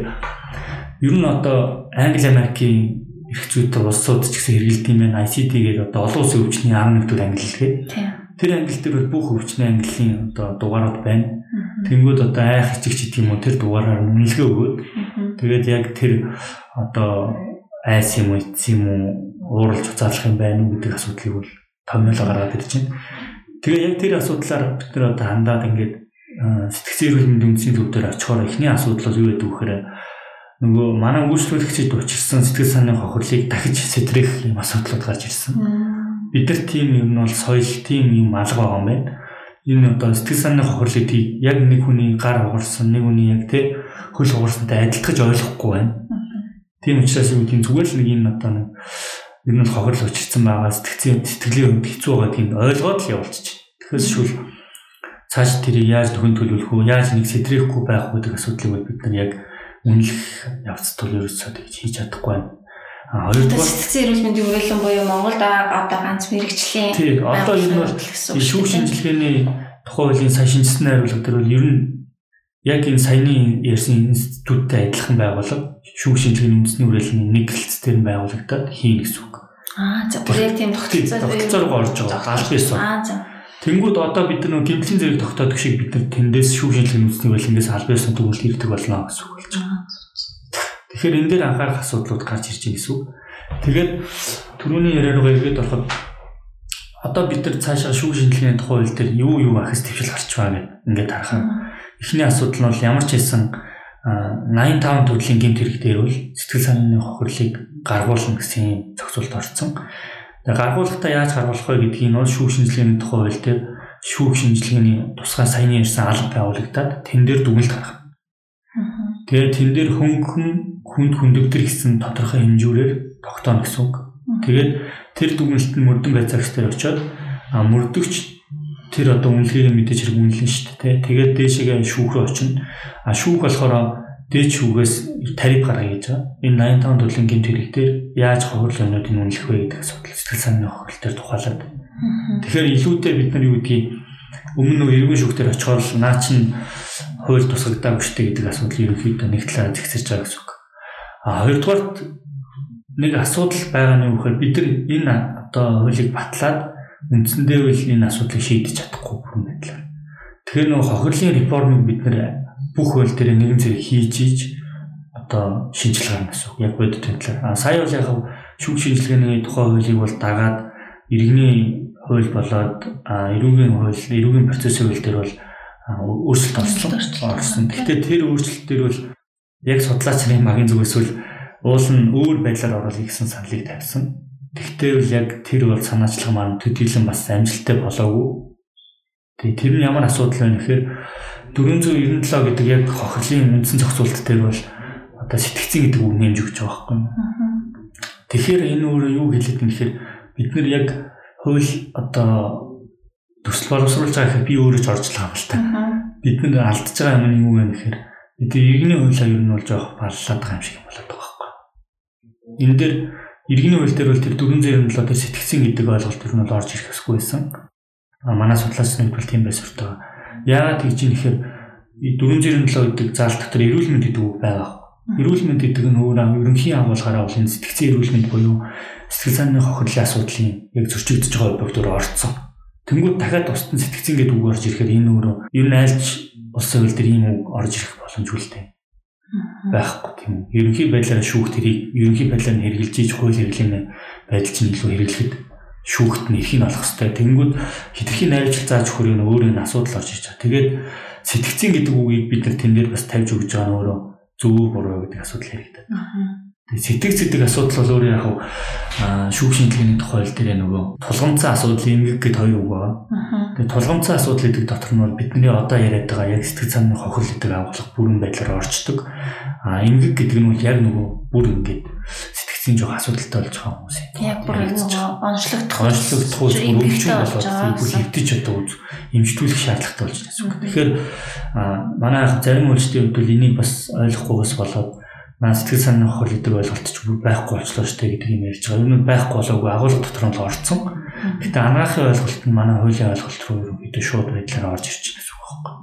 ер нь одоо Англи Америкийн эрхцүүдтэй улсууд ч гэсэн хэрэгэлдэг юм байна. ICT гэдэг одоо олон улсын өвчний 11 дэх англи лгээ. Тэр англи дээр бол бүх өвчний английн одоо дугаарууд байна. Тэнгүүд одоо айх хичиг ч гэдэг юм уу тэр дугаараар үнэлгээ өгөөд тэгээд яг тэр одоо айс юм уу эцсийн юм уу ууралж уцаалах юм байна уу гэдэг асуудлыг бол томьёолоо гаргаад ирж байна. Тэгээ яг тэр асуудлаар бид нар одоо хандаад ингээд сэтгцэн эрүүл мэндийн үндэсний төв дээр очихоор эхний асуудал бол юу гэдэг вэ гэхээр нөгөө манай үйлчлүүлэгчид учирсан сэтгэл санааны хохирлыг дахиж сэтрэх юм асуудлууд гарч ирсэн. Бид нар тийм юм бол соёл тийм юм алга байгаа юм байна. Энэ одоо сэтгэл санааны хохирлыг яг нэг хүний гар угарсан, нэг хүний яг тэ хөл угарсантай адилтгаж ойлгохгүй байна. Тийм учраас юу тийм зүгээр л нэг энэ одоо нэг ер нь хохирол учирсан байгаа сэтгцийн сэтгэлийн хувьд хэцүү байгаа тийм ойлгоод л явуулчих. Тэгэхээр шүүл цааш тэрийг яаж төхөн төлөвлөх үү, яаж нэг сэтрэхгүй байх үү гэдэг асуудлыг бид нар яг үнэлэх явцд бол ерөөсөө тэгж хийж чадахгүй байна. А хоёрдугаар сэтгцэн эрүүл мэндийн хуулийн буюу Монголд одоо ганц мэрэгчлийн одоо энэ шүүх шинжилгээний тухай хуулийн сая шинжилсэн хариулга төр бол ер нь яг энэ саяны ярьсан институттай адилхан байгууллага шүүх шинжилгээний үндэсний хүрээлэний нэг гэлцээр байгуулагдаад хийн гэсэн үг. Аа за тэр яг тийм тогтолцоор орж байгаа. Аль бисоо. Аа за. Тэнгүүд одоо бид нар гимтлийн зэрэг тогтоодог шиг бид нар тэндээс шүүх шинжилгээний үндэсний хүрээлэнгээс аль бисоо төгөлд ирдэг болно гэсэн үг болж байгаа. Тэгэхээр энэ дээр анхаарах асуудлууд гарч ирж байгаа гэсэн үг. Тэгээд түрүүний яриагаа эргээд ороход одоо бид нар цаашаа шүүх шинжилгээний тухай хууль дээр юу юу ахис твшил гарч байгаа гэдэг ингээд харах. Эхний асуудал нь бол ямар ч хэлсэн 85 төрлийн гэмт хэрэг дээр бол сэтгэл санааны хохирлыг гаргуулна гэсэн зохицуулт орсон. Тэгээ гаргуулгахдаа яаж гаргуулах вэ гэдгийг нь шүүх шинжилгээний тухай хууль дээр шүүх шинжилгээний тусгай саяны ярьсан алба байгуулагдаад тэн дээр дүгнэлт гаргах. Тэгээ тэн дээр хөнгөн хүнд хүндэгдэр гэсэн тодорхой хэмжүүрээр тогтооно гэсэн үг. Тэгээд тэр дүгнэлт нь мөрдөн байцаагч дээр очиод мөрдөгч тэр одоо үнэлгийг мэдээж хэрэг үнэлнэ шүү дээ. Тэгээд дээшээгээ шүүх рүү очино. А шүүх болохоор дээд шүүгээс тариф гаргая гэж байгаа. Энэ 85 төрлийн хэрэг дээр яаж хохирол юмнуудыг үнэлэх вэ гэдэг асуудал сэтгэл санааны хохирол дээр тухайлаад. Тэгэхээр илүүтэй бид нар юу гэдгийг өмнө нь эргэн шүүхтэр очихоор л наа чин хууль тусгагдаагүй штэ гэдэг асуудал ерөнхийдөө нэг талаараа зэгсэж байгаа гэсэн үг. А хоёрдугаарт нэг асуудал байгаа нь юу гэхээр бид нар энэ одоо хуулийг батлаад үндсэндээ үл энэ асуудлыг шийдэж чадахгүй бүрэн байдлаар. Тэгэхээр нөгөө хохирлын реформыг бид нар бүх хууль дээр нэгэн зэрэг хийж ийж одоо шинжилгээ гэсэн үг. Яг бодит байдлаар. А сая бол яг шүүх шинжилгээний тухай хуулийг бол дагаад иргэний хууль болоод эрүүгийн хууль, эрүүгийн процессын хууль дээр бол өөрчлөлт орсон. Гэхдээ тэр өөрчлөлт дээр бол яг судлаач нарын магийн зүгээс бол уул нь өөр байдлаар оруулах гэсэн саналыг тавьсан. Гэхдээ бол яг тэр бол санаачлага маань төдийлөн бас амжилттай болоогүй. Тэгээ тэр нь ямар асуудал вэ гэхээр 497 гэдэг яг хохирлын үндсэн зохицуулт дээр бол одоо сэтгцэн гэдэг үг нэмж өгч байгаа байхгүй. Тэгэхээр энэ өөрөө юу хэлээд юм гэхээр бид нар яг хууль одоо төсөл боловсруулж байгаа гэхээр би өөрөө ч орж байгаа юм л та. Бид нар алдчихж байгаа юм нь юу вэ гэхээр бид иргэний хуулиа ер нь бол жоох баллаад байгаа юм шиг болоод байгаа байхгүй. Энэ дээр иргэний хууль дээр бол тэр 497 дээр сэтгцэн гэдэг ойлголт ер нь орж ирэх хэсгүй байсан. Манай судлаач нар бол тийм байсуртай байгаа Яагаад гэж юм гэхээр 407 гэдэг заалт дотор эрүүл мэнд гэдэг үг байгаа. Эрүүл мэнд гэдэг нь өөр ерөнхийн агуулгаараа бол энэ сэтгцэн эрүүл мэнд буюу сэтгэл санааны хохирлын асуудлын яг зөрчигдөж байгаа объектоор орцсон. Тэнгүүд дахиад устын сэтгцэн гэдэг үг орж ирэхээр энэ өөрөө ер нь айлч улсын хууль дээр ийм үг орж ирэх боломжгүй байхгүй тийм үү. Ерөнхий байдлаараа шүүх тэрийг ерөнхий байдлаар хэрэгжилж ийж хууль хэрэглэний байдал чинь илүү хэрэглэхэд шүүхт нь эрхийг олох хэрэгтэй. Тэнгүүд хитрхийн найруулж зааж өгөх юм өөрөө нь асуудал орж иж байгаа. Тэгээд сэтгцэн гэдэг үгийг бид нар тэн дээр бас тавьж өгж байгаа нь өөрөө зөв буруу гэдэг асуудал яригдаад. Тэгээд сэтгц гэдэг асуудал бол өөрөө яг шүүх шинжилгээний тухай л дээр нөгөө тулгамцсан асуудал эмгэг гэд хоёр үг байгаа. Тэгээд тулгамцсан асуудал гэдэг дотор нь бол бидний одоо яриад байгаа яг сэтгэл санааны хохирол гэдэг агуулга бүрэн байдлаар орчдөг. А эмгэг гэдэг нь бол яг нөгөө бүр ингээд тийм жоох асуудалтай болж байгаа хүмүүс. Яг бүр онцлогдох онцлогдох үс өрөвчн болоод бүр хэвтэж одоо үз имжтүүлэх шаардлагатай болж байна. Тэгэхээр манай зарим үйлчдийн хувьд энийг бас ойлгохгүйгээс болоод маань сэтгэл санааны хол гэдэг ойлголт ч байхгүй болчлоо штэ гэдэг юм ярьж байгаа. Энэ байхгүй болоогүй агуулга дотор нь орцсон. Гэтэ анагаахын ойлголт нь манай хуулийн ойлголт руу ерөнхийдөө шууд байдлаар орж ирж байна гэсэн үг байхгүй.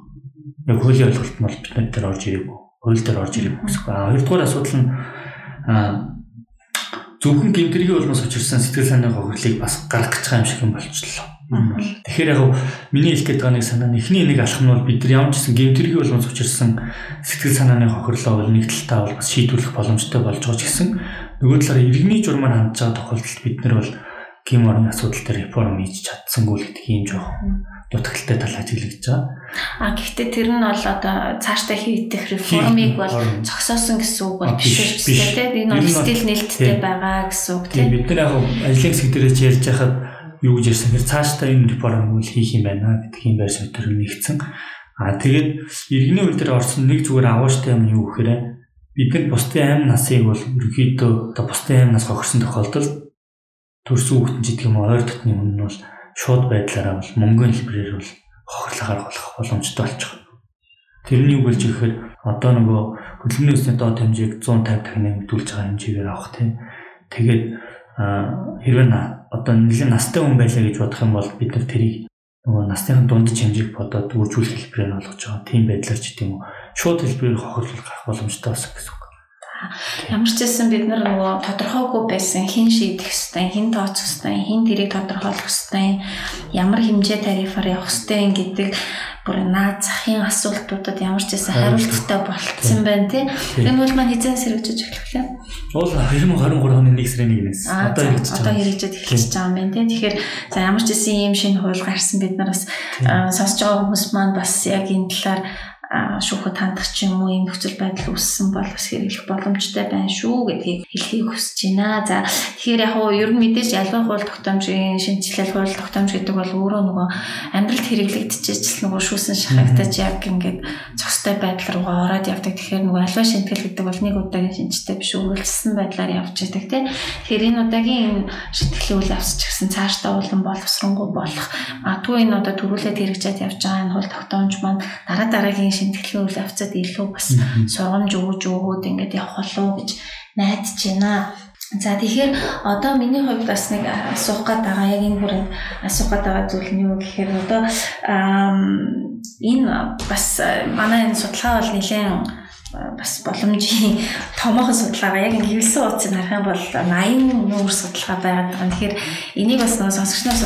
Яг хуулийн ойлголт нь бол бид нар дээр орж ирээгүй. Хууль дээр орж ирээгүй гэсэн үг. Хоёрдугаар асуудал нь зөвхөн гэмтрийн улмаас учирсан сэтгэл санааны хохирлыг бас гаргах гэж байгаа юм шиг юм болчихлоо. Тэгэхээр яг миний хэлэх гээд байгаа нэг санаа нь эхний нэг алхам нь бол бид нар ямар ч гэсэн гэмтрийн улмаас учирсан сэтгэл санааны хохирлоо бол нэг талтаа бол бас шийдвэрлэх боломжтой болж байгаа ч гэсэн нөгөө талаараа иргэний журмаар хандж байгаа тохиолдолд бид нар бол гим орны асуудал дээр реформ хийж чадсангүй л гэдэг юм жоох дутагдaltaй тал ажиглагдж байгаа. А гэхдээ тэр нь бол одоо цаашдаа хийгдэх реформыг бол зогсоосон гэсэн үг бол биш үү? Тэгээд энэ бол стил нээлттэй байгаа гэсэн үг тийм. Бид нар яг ажлын хэсэг дээрээ ч ярьж байхад юу гэж ярьсан хэрэг цаашдаа энэ реформыг хийх юм байна гэдэг юм байр суурь төр нэгдсэн. А тэгээд иргэний үйл дээр орсон нэг зүгээр авууштай юм юу гэхээр бид нар бусдын амь насыг бол ерөөхдөө одоо бусдын амь нас хохирсон тохиолдолд төрсөн хүүхдэн ч гэдэг юм ойр дотны өмнө нь бол шууд байдлаараа бол мөнгөний хэлбэрээр бол хохирлоо гаргах боломжтой болчих. Тэрний үг болж ирэхээр одоо нөгөө хөдөлмөрийн өсний доод хэмжээг 150 дахин нэмэгдүүлж байгаа хэмжээгээр авах тийм. Тэгээд хэрвээ одоо нэлийн настай хүн байлаа гэж бодох юм бол бид нар тэрийг нөгөө насныхан дундч хэмжээг бодоод үржүүлэх хэлбэрээр олгож байгаа. Тийм байдлаар ч гэдэм үү шууд хэлбэрээр хохирлол гарах боломжтой болсон гэсэн. Ямар ч байсан бид нар нөгөө тодорхойгүй байсан хин шийдэх хэвээр, хин тооцох хэвээр, хин тэрийг тодорхойлох хэвээр, ямар хэмжээ тарифаар явах хэвээр гэдэг бүр наад захын асуултуудад ямар ч байсан хариулттай болцсон байна тий. Энэ бол маань хизээ сэргэж эхлэх юм. Уул 2023 оны 1 сарын 1-ээс одоо хэрэгжиж одоо хэрэгжиж эхэлж байгаа юм байна тий. Тэгэхээр за ямар ч байсан ийм шинэ хууль гарсан бид нар бас сонсож байгаа хүмүүс маань бас яг энэ талаар шүүхэд хандах ч юм уу ийм нөхцөл байдал үүссэн бол бас хэрэглэх боломжтой байна шүү гэдгийг хэлхийг хүсэж байна. За тэгэхээр яг нь ер нь мэдээж ялгын хууль тогтоомжийн шинжилэл хууль тогтоомж гэдэг бол өөрөө нөгөө амьдралд хэрэглэгдчихэж нөгөө шүүсэн шахагдаж яг ингээд зохистой байдал руугаа ороод явдаг. Тэгэхээр нөгөө альва шинтгэл гэдэг бол нэг удаагийн шинжтэй биш үргэлжлсэн байдлаар явж байдаг тийм. Тэгэхээр энэ удаагийн энэ шинтгэлийн үйл явц ч гэсэн цаашдаа улам боловсронгуй болох. Магадгүй энэ одоо төрүүлээд хэрэгжээд явж байгаа энэ хууль тогтоомж маань дараа дараагийн шинтгэлийн үйл явцад илүү бас сургамж өгж өгөөд ингээд явах болов гэж найдаж байна. За тэгэхээр одоо миний хувьд бас нэг асуух гээд байгаа яг энэ хүрээнд асуух гээд байгаа зүйл нь юу гэхээр одоо энэ бас манай энэ судалгаа бол нэлээд бас боломжийн томоохон судалгаа яг хэвлсэн утсыг харах юм бол 80 нүүр судалгаа байгаа. Тэгэхээр энийг бас нөгөө сонсогчноос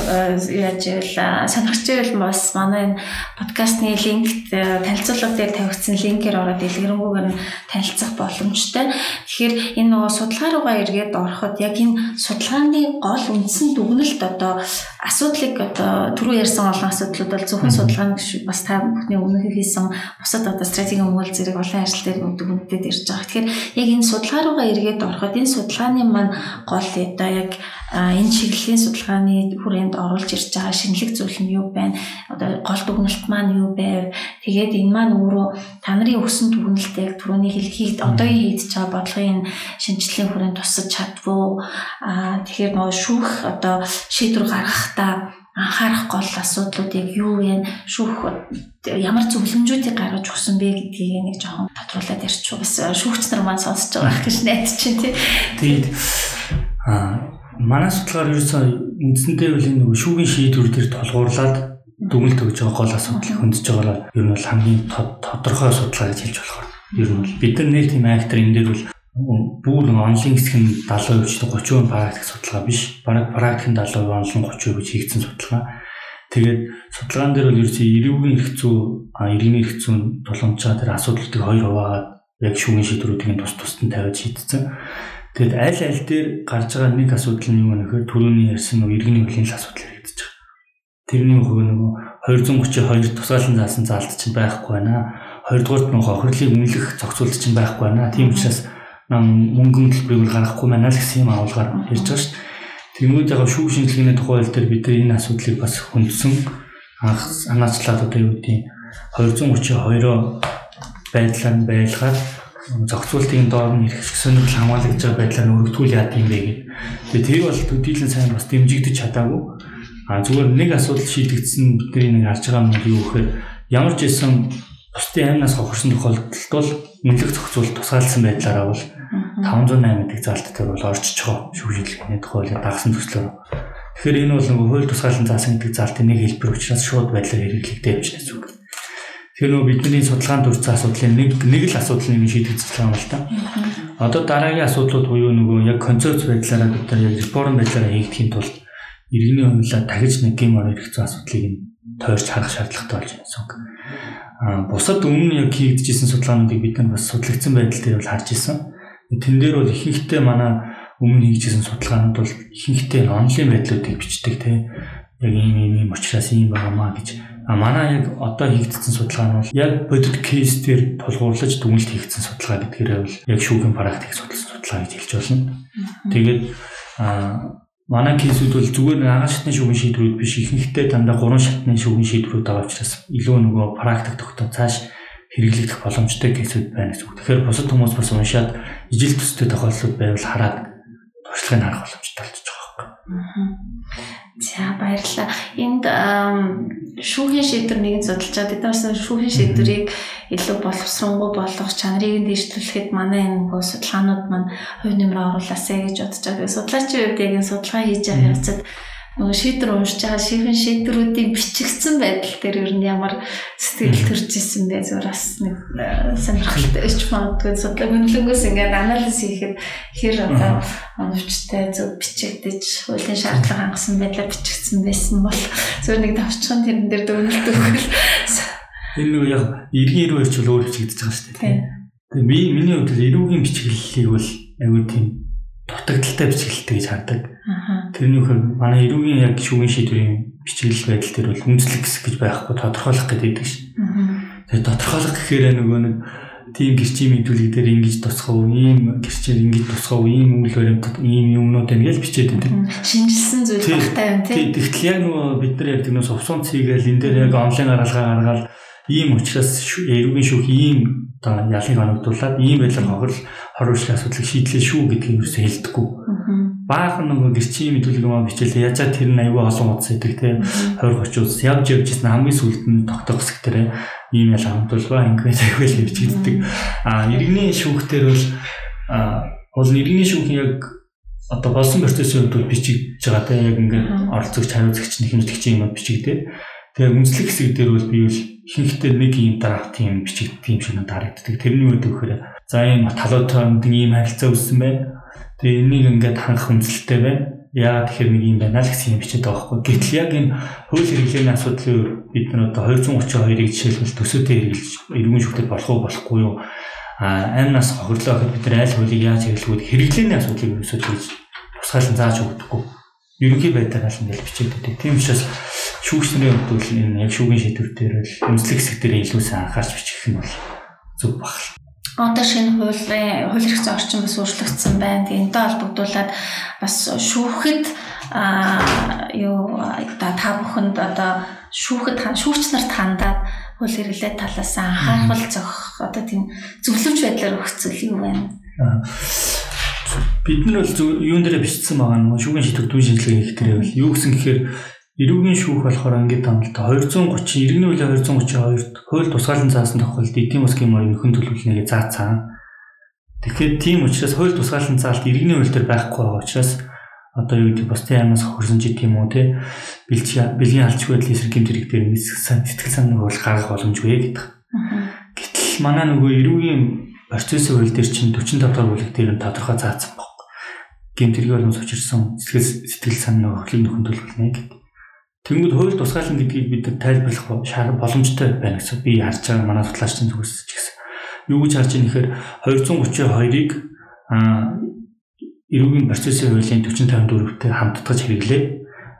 яаж ивэл сонирхч ивэл бас манай энэ подкастны линкт танилцуулга дээр тавигдсан линкээр ороод дэлгэрэнгүйгээр нь танилцах боломжтой. Тэгэхээр энэ нөгөө судалгаа руугаа эргээд ороход яг энэ судалгааны гол үндсэн дүгнэлт одоо асуудлыг одоо түрүү ярьсан олон асуудлууд бол зөвхөн судалгааны бас та бүхний өмнө хийсэн бусад одоо стратегийн өмгөл зэрэг олон ажил дээр үндэд ирж байгаа. Тэгэхээр яг энэ судалгаа руугаа эргээд ороход энэ судалгааны маань гол одоо яг энэ чиглэлийн судалгааны хүрээнд оруулж ирж байгаа шинэлэг зүйл нь юу байна? Одоо гол дүгнэлт маань юу байв? Тэгээд энэ маань өөрөө та нарын өгсөн дүгнэлтийг түрүүний хэлхийг одоогийн хийж байгаа бодлогын шинжилгээний хүрээнд тусаж чадвуу. Аа тэгэхээр нөгөө шүүх одоо шийдвэр гаргахдаа анхаарах гол асуудлууд яг юу вэ? Шүүх ямар зөвлөмжүүдийг гаргаж өгсөн бэ гэдгийг нэг жоохон тодруулаад ярьчих. Бас шүүгч нар маань сонсож байгаа гэж [laughs] найдаж чинь тий. Тэгээд аа манай судалгаар ерөөсөө үндсэндээ бол энэ шүүгийн шийдвэр дээр толгуурлаад дүгнэлт өгж байгаа гол асуудлыг хөндөж байгаараа ер нь бол хамгийн тодорхой судалгаа гэж хэлж болох. Ер нь бол бид нар нэг тийм актер энэ дээр бол бүр онлын хэсэг нь 70% ч 30% практик судалгаа биш. Бараг практик нь 70% онлын 30% гэж хийгдсэн судалгаа. Тэгээд судалгаан дээр бол ерөөсөө эрүүгийн эрх зүй, иргэний эрх зүйн тулгамчаа тэр асуудлуудыг хоёр хуваагаад яг шүүгийн шийдвэрүүдийг тус тусад нь тавиад шийдсэн. Тэгэд аль аль дээр гарч байгаа нэг асуудал нь юу гэхээр түрүүний ярьсан нөгөө иргэний хөлийн асуудал хэрэгдэж байгаа. Тэрний хувь нөгөө 232 тусгаалan заасан заалт чинь байхгүй байна. Хоёрдугаарт нөгөө хохирлыг үнэлэх зохицуулт чинь байхгүй байна. Тийм учраас нам мөнгөн төлбөрийг гаргахгүй байна л гэсэн юм агуулгаар ярьж байгаа шүү дээ. Тэнгүүд яг шүүх шинжилгээний тухай хэл дээр бид энэ асуудлыг бас хөндсөн анх санаачлаад одоо юу гэдэг 232 байдлаар байлгаад зохицуултын доор нь эрхлэх сонирхол хамгаалагдж байгаа байдлаар өргөтгүүл яад юм бэ гэдэг. Тэгээ тэр бол төдийлэн сайн бас дэмжигдэж чадаагүй. А зүгээр нэг асуудал шийдэгдсэн бидний нэг харж байгаа юм юу гэхээр ямар ч байсан бусдын аймнаас хохирсон тохиолдолд бол үнэлэх зохицуул тусгаалсан байдлаараа бол 508 дэх залттай бол орчиж байгаа шүүхшилгээний тухай дагсан төслөөр. Тэгэхээр энэ бол нөгөө хууль тусгаалan заасан гэдэг залтын нэг хэлбэр учраас шууд байдлаар хэрэглэгдэж явж байна гэсэн үг. Тэгэхээр нөгөө бидний судалгаанд дурдсан асуудлын нэг нэг л асуудлыг шийдэгдэж байгаа юм л та. Одоо дараагийн асуудлууд буюу нөгөө яг концепц байдлаараа нар яг реформ байдлаараа хийгдэхийн тулд иргэний хувьлаа дахиж нэг ор хэрэгцээ асуудлыг нь тойрч харах шаардлагатай болж байна үг бусад өмнө яг хийгдэжсэн судалгаануудыг бид нар бас судлагдсан байдал дээр бол харж исэн. Тэн дээр бол ихэнхдээ манай өмнө хийжсэн судалгаанууд бол ихэнхдээ онлайн байдлуудыг бичдэг те. Яг ийм ийм ийм учраас ийм байгаамаа гэж. А манай яг одоо хийгдсэн судалгаа нь яг бодит кейс дээр тулгуурлаж дүгнэлт хийгдсэн судалгаа гэдгээрээ бол яг шүүхийн практик судалсан судалгаа гэж хэлж болно. Тэгээд а Манай кейсүүд бол зүгээр нэг агаал шатны шүүгийн шийдвэрүүд биш ихэнхдээ дандаа гурван шатны шүүгийн шийдвэрүүд байгаа учраас илүү нөгөө практик тогтоо цааш хэрэглэгдэх боломжтой кейсүүд байна гэсэн үг. Тэгэхээр бусад хүмүүс бас уншаад ижил төстэй тохиолдлууд байвал хараад туршлагыг харах боломжтой болчих жоох байхгүй. За баярлалаа. Энд шүүхийн шийдвэр нэгэн судалж байгаа. Тэднээс шүүхийн шийдвэрийг илүү боловсронгуй болгох чанарыг нь дэвшүүлэхэд манай энэ нөгөө судалгаанууд маань хувь нэмрээ оруулаасаа гэж бодож байгаа. Судлаачийн хувьд яг энэ судалгаа хийж байгаа явцад шийдвэр уншиж байгаа шийхэн шийдвэрүүдийн бичигдсэн байдал дээр ер нь ямар сэтгэл төрж исэн бэ? Зүгээр бас нэг э, сонирхолтой байж магадгүй судлаа хөндлөнгөөс ингээд анализ хийхэд хэр одоо оновчтой зөв бичигдэж хуулийн шаардлага хангасан байдлаар бичигдсэн байсан бол зөв нэг давчхан тэрэн дээр дүгнэлт өгөх энэ нөгөө яг эргийн ирүү ирчүүл өөр бичигдэж байгаа шүү дээ. Тэгээ миний хувьд эрүүгийн бичиглэлийг бол аюу тийм дутагдaltaй бичиглэлтэй гэж хардаг. Тэрний хөр манай эрүүгийн яг шүүгийн шийдвэрийн бичиглэл байдал дээр бол үндэслэх хэсэг гэж байхгүй тодорхойлох гэдэг ш. Тэгээ тодорхойлох гэхээр нөгөө нэг тийм гэрчийн мэдүүлэг дээр ингэж тусгав, ийм гэрчээр ингэж тусгав, ийм үйл баримтад ийм юмнууд байна гэж бичээд байдаг. Шинжилсэн зүйл багтай юм тийм. Тэгтэл яг нөгөө бид нар ярьдаг нөгөө сувсун цэгээл энэ дээр яг онлайн гаргалгаа гаргаад ийм учраас эрүүгийн шүүх ийм одоо ялыг оногдуулаад ийм байдлаар хохирол хорвочлын асуудлыг шийдлээ шүү гэдгийг юу хэлдэггүй баахан нөгөө гэрчийн мэдүүлэг юм бичээлээ яжаа тэр нь аюу олон удаа идэг те. 20 30 удаа явж явж ирсэн хамгийн сүүлд нь тогтоох хэсэг дээр ийм ял хамтулгаа ингээд аюул бичигддэг а иргэний шүүхтэр бол бол иргэний шүүх яг одоо болсон процессын хувьд бичигдэж байгаа те. Яг ингээд оролцогч хариуцагч нь хэмжлэгчийн юм бичигдээд тэгээ үндэслэх хэсэг дээр бол би бол ихэнхдээ нэг юм дараах тийм бичигддэг юм шиг надад харагддаг тэрний үед өгөхөөр за ийм талуудтай ийм харилцаа үүссэн байна Тэгээ энийг ингээд хангах үнэлэлтэй байна. Яа тэгэхээр нэг юм байна л гэсэн юм бичээд байгаа байхгүй. Гэтэл яг энэ хууль хэрэглээний асуудлын бид нар одоо 232-ыг жишээлбэл төсөөтэй хэрэглэж эргэн шүхтэд болох уу болохгүй юу? А амнаас хохирлоо гэхэд бид нар аль хуулийг яаж хэрэглэхүүд хэрэглээний асуудлыг ерөөсөө тэгж тусгаалan зааж өгдөггүй. Ерөнхий байдлаар л ингээд бичээд байдаг. Тийм учраас шүүгчнэрийн хувьд бол энэ яг шүүгийн шийдвэр дээр л үндэслэх хэсэг дээр илүү сайн анхаарч бичих нь бол зөв багт. Одоо шинэ хуулийн хууль эрх зүйн орчин бас өөрчлөгдсөн байна. Тэгээ энэтэй холбогдуулаад бас шүүхэд а юу та та бүхэнд одоо шүүхэд шүүгч нарт хандаад хууль хэрэглээ талаас анхаарал зөх одоо тийм зөвлөмж байдлаар зүйл юу байна? Бид нар бол юун дээр бичсэн байгаа нь шүүгийн шийдвэр дүүн шинжилгээ хийх дээр бол юу гэсэн гэхээр Эрүүгийн шүүх болохоор ингээд амлалтаа 230 иргэний хуулийн 232-т хууль тусгаалan заасан тохиолдолд эдийн засгийн морийн нөхөн төлөвлөлнөгээ заацсан. Тэгэхээр тийм учраас хууль тусгаалan заалт иргэний хууль дээр байхгүй байгаа учраас одоо юу гэдэг бусдын аймаас хөрсөн ч гэдэм үү те бэлгийн алч байдлын эсрэг гэмт хэрэг дээр сэтгэл санааг бол гаргах боломжгүй гэдэг. Гэтэл манай нөгөө эрүүгийн процессын хууль дээр чинь 45 дахь бүлэг дээр нь тодорхой заасан байна. Гэмт хэрэг болон сучирсан сэтгэл сэтгэл санааг хөлөг нөхөн төлөвлөнө гэдэг. Тэнгүүд хууль тусгаална гэдгийг бид тайлбарлах боломжтой байна гэсэн би харж байгаа манай судлаачдын зүгээс ч гэсэн. Юу гэж харж байгаа нэхэр 232-ыг аа эрүүгийн процессын хуулийн 4054-тэй хамтдаж хэрэглээ.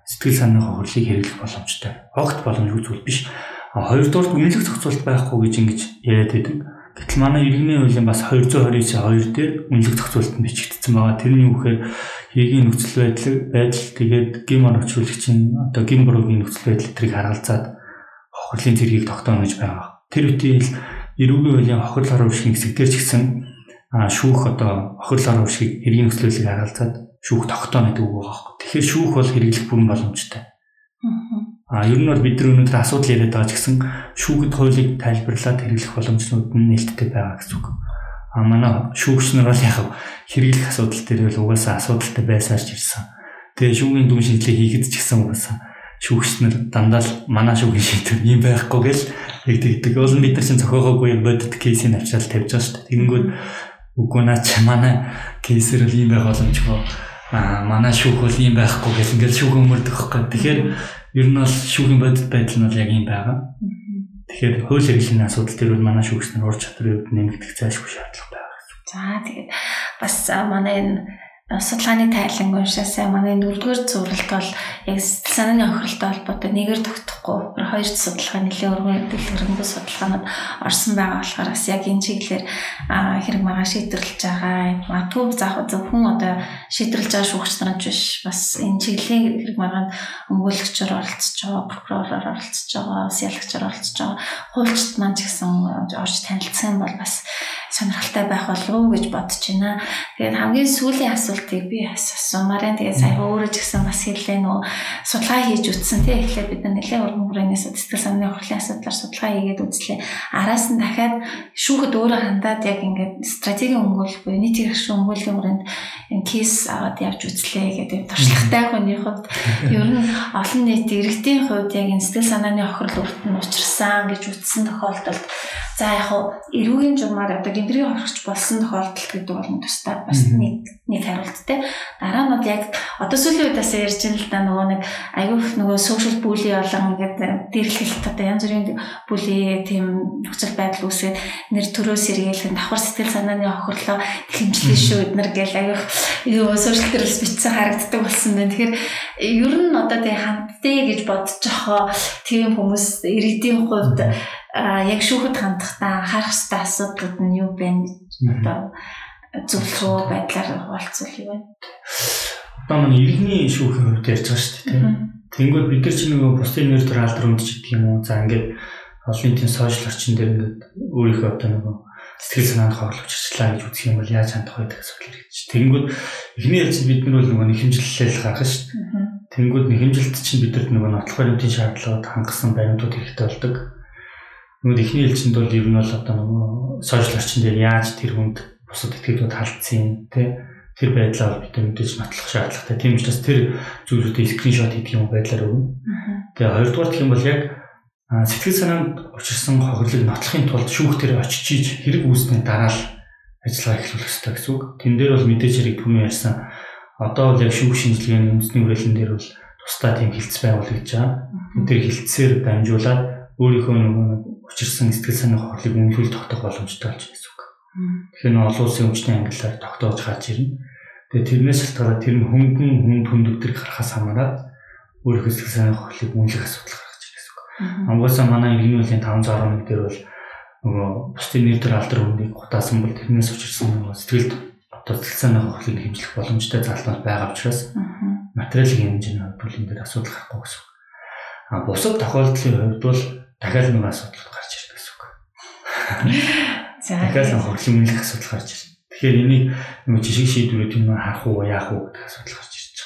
Сэтгэл санааны хохирлыг хэрэглэх боломжтой. Огт боломжгүй зүйл биш. Хоёрдугаар үнэлэх зохицуулт байхгүй гэж ингэж яриад байдаг. Гэтэл манай иргэний хуулийн бас 229-2 дээр үнэлэх зохицуулт нь бичигдсэн байгаа. Тэрний үгээр хийгийн нөхцөл байдал байдал тэгээд гим орчуулагчийн одоо гим буруугийн нөхцөл байдал тэрийг харгалзаад хохирлын зэргийг тогтооно гэж байгаа. Тэр үеийн эрүүгийн хуулийн хохирол харуу шиг хэсэг дээр ч гэсэн шүүх одоо хохирол харуу шиг хэргийн нөхцөл байдлыг харгалзаад шүүх тогтооно гэдэг үг байгаа. Тэгэхээр шүүх бол хэрэглэх бүрэн боломжтой. А ер нь бол бид нар өнөөдөр асуудал яриад байгаа ч гэсэн шүүхэд хуулийг тайлбарлаад хэрэглэх боломжнууд нь нээлттэй байгаа гэсэн үг. А манай шүүгч нар бол яг хэрэглэх асуудал дээр бол угаасаа асуудалтай байсаарч ирсэн. Тэгээ шүүгийн дүн шинжилгээ хийхэд ч гэсэн угаасаа шүүгч нар дандаа л манай шүүгийн шийдвэр юм байхгүй гэл яг тэгдэг. Уул бид нар чинь зохиогоогүй бодит кейсийг авчаал тавьж байгаа шүү дээ. Тэгэнгүүт үгүй наа чи манай кейсэр л юм байх боломжгүй. А манай шүүх бол юм байхгүй гэл ингээл шүүх өмөрдөх хөхгүй. Тэгэхээр ер нь бол шүүхийн бодит байдал нь бол яг юм байгаа. Тэгэхээр хууль хэрэглэний асуудал дээр бол манай шүүгч нар ур чадрын хувьд нэмэгдэх зайлшгүй шаардлага гэсэн. За тэгээд бас манай энэ судалгааны тайлан уншаасаа манай дөрөвдүгээр зуралт бол яг сэтгэл санааны охиролтой холбоотой нэгээр тогтохгүй хоёр судалгаа нэлээд өргөн дэлгэрэнгүй судалгаанууд орсон байгаа болохоор бас яг энэ чиглэлээр хэрэг магаа шийдвэрлэж байгаа. Төв заах зөвхөн одоо шийдвэрлэж байгаа шүүгч нарч биш бас энэ чиглэлийн хэрэг магаанд өмгөөлөгчөөр оролцож байгаа, прокуророор оролцож байгаа, сэлгчээр оролцож байгаа. Хуульчд маань ч гэсэн орж танилцсан бол бас сонирхолтой байх болов уу гэж бодож байна. Тэгээд хамгийн сүүлийн асуулт асуултыг би асуумаар байна. Тэгээ сая өөрөө ч гэсэн бас хэллээ нөө судалгаа хийж үтсэн тий эхлээд бид нар нэлээд уран бүрээнээс сэтгэл санааны хөрлийн асуудлаар судалгаа хийгээд үзлээ. Араас нь дахиад шүүхэд өөрөө хандаад яг ингээд стратегийн өнгөлөх буюу нийтийн хэрэг өнгөлөгийн хүрээнд кейс аваад явж үзлээ гэдэг туршлагатай хүний хувьд. Ер нь олон нийт иргэдийн хувьд яг энэ сэтгэл санааны хохирол үрт нь учирсан гэж үтсэн тохиолдолд За яг хуу эрүүгийн журмаар одоо гиндрийн хорхч болсон тохиолдол гэдэг бол тустай бас нэг нэг хариулттай. Дараа нь бол яг одоо сүүлийн үед бас ярьж байна л да нөгөө нэг аюух нөгөө social bully болон ингээд дээрлэлт одоо янз бүрийн bully тийм нөхцөл байдал үүсгээд нэр төрөө сэргийлэх давхар сэтгэл санааны хохирлоо хэмжлээ шүү эднэр гэл аюух юу social төрөөс бичсэн харагддаг болсон байна. Тэгэхээр ер нь одоо тэг хамтдээ гэж бодож байгаа тийм хүмүүс иргэдийн хувьд яг шүүхэд хандахдаа анхаарах ёстой асуудлууд нь юу бэ? Одоо зөвлөгөө байдлаар хуваалцвал юу вэ? Одоо манай иргэний шүүхийн хувьд ярьж байгаа шүү дээ. Тэнгүүд бид нар чинь нөгөө бусдын нэр төр алдар үнд ч гэх юм уу. За ингээд олон нийтийн сошиал орчин дээр ингээд өөрийнхөө одоо нөгөө сэтгэл санаанд хорлож ажиллаа гэж үзэх юм бол яаж хандах вэ гэх асуудал хэрэгж. Тэнгүүд эхний ялцад бид нар бол нөгөө нэхэмжлэлэл гарах шүү дээ. Тэнгүүд нэхэмжилт чинь бидэрт нөгөө нотлох баримтын шаардлагууд хангасан баримтууд хэрэгтэй болдог. Нөгөө эхний ялцанд бол ер нь бол одоо нөгөө сошиал орчин дээр яаж тэр хүнд бусад этгээдүүд халдсан тий тэр байдлаар бид мэдээж нотлох шаардлагатай. Тийм учраас тэр зүйлүүдийг скриншот хийх юм байдлаар өгнө. Тэгээ хоёрдугаар гэх юм бол яг сэтгэл санаанд учирсан хохирлыг нотлохын тулд шүүх дээр очиж ийж хэрэг үүснээ дараа л ажиллагаа эхлүүлэх ёстой гэсэн үг. Тэн дээр бол мэдээж хэрэг түрүүн ярьсан одоо бол яг шүүх шинжилгээний үндэсний хүрээлэн дээр бол тусдаа тийм хилцс байгуулагдж байгаа. Тэр хилцсээр дамжуулаад өөрийнхөө нөгөө учирсан сэтгэл санааны хохирлыг үнэлүүл тогтоох боломжтой болж байна гэсэн үг. Тэгэхээр нь олон улсын өмчний ангиллаар тогтоож гарч ирнэ. Тэгээ тэрнээс шалтгаалаад тэр нь хөнгөн хүнд хүндөгдөр гарахаас хамаарат өөрийнхөө сэтгэл санааны хохирлыг үнэлэх асуудал гаргаж ирнэ гэсэн үг. Амгуусаа манай иргэний үеийн 511 дээр бол нөгөө бусдын нэр төр алдар хүндийг гутаасан бол тэрнээс учирсан нөгөө сэтгэлд сэтгэл санааны хохирлыг хэмжих боломжтой залтнууд байгаа учраас материалын хэмжээний хувьд энэ дээр асуудал гарахгүй гэсэн үг. А бусад тохиолдлын хувьд бол дахиад нэг асуудал гарч ирнэ гэсэн үг. [laughs] Дахиад хохирлын үнэлэх асуудал гарч ирнэ. Тэгэхээр энийг нөгөө жишг шийдвэрүүд юм харах уу яах уу гэх асуудал гарч ирж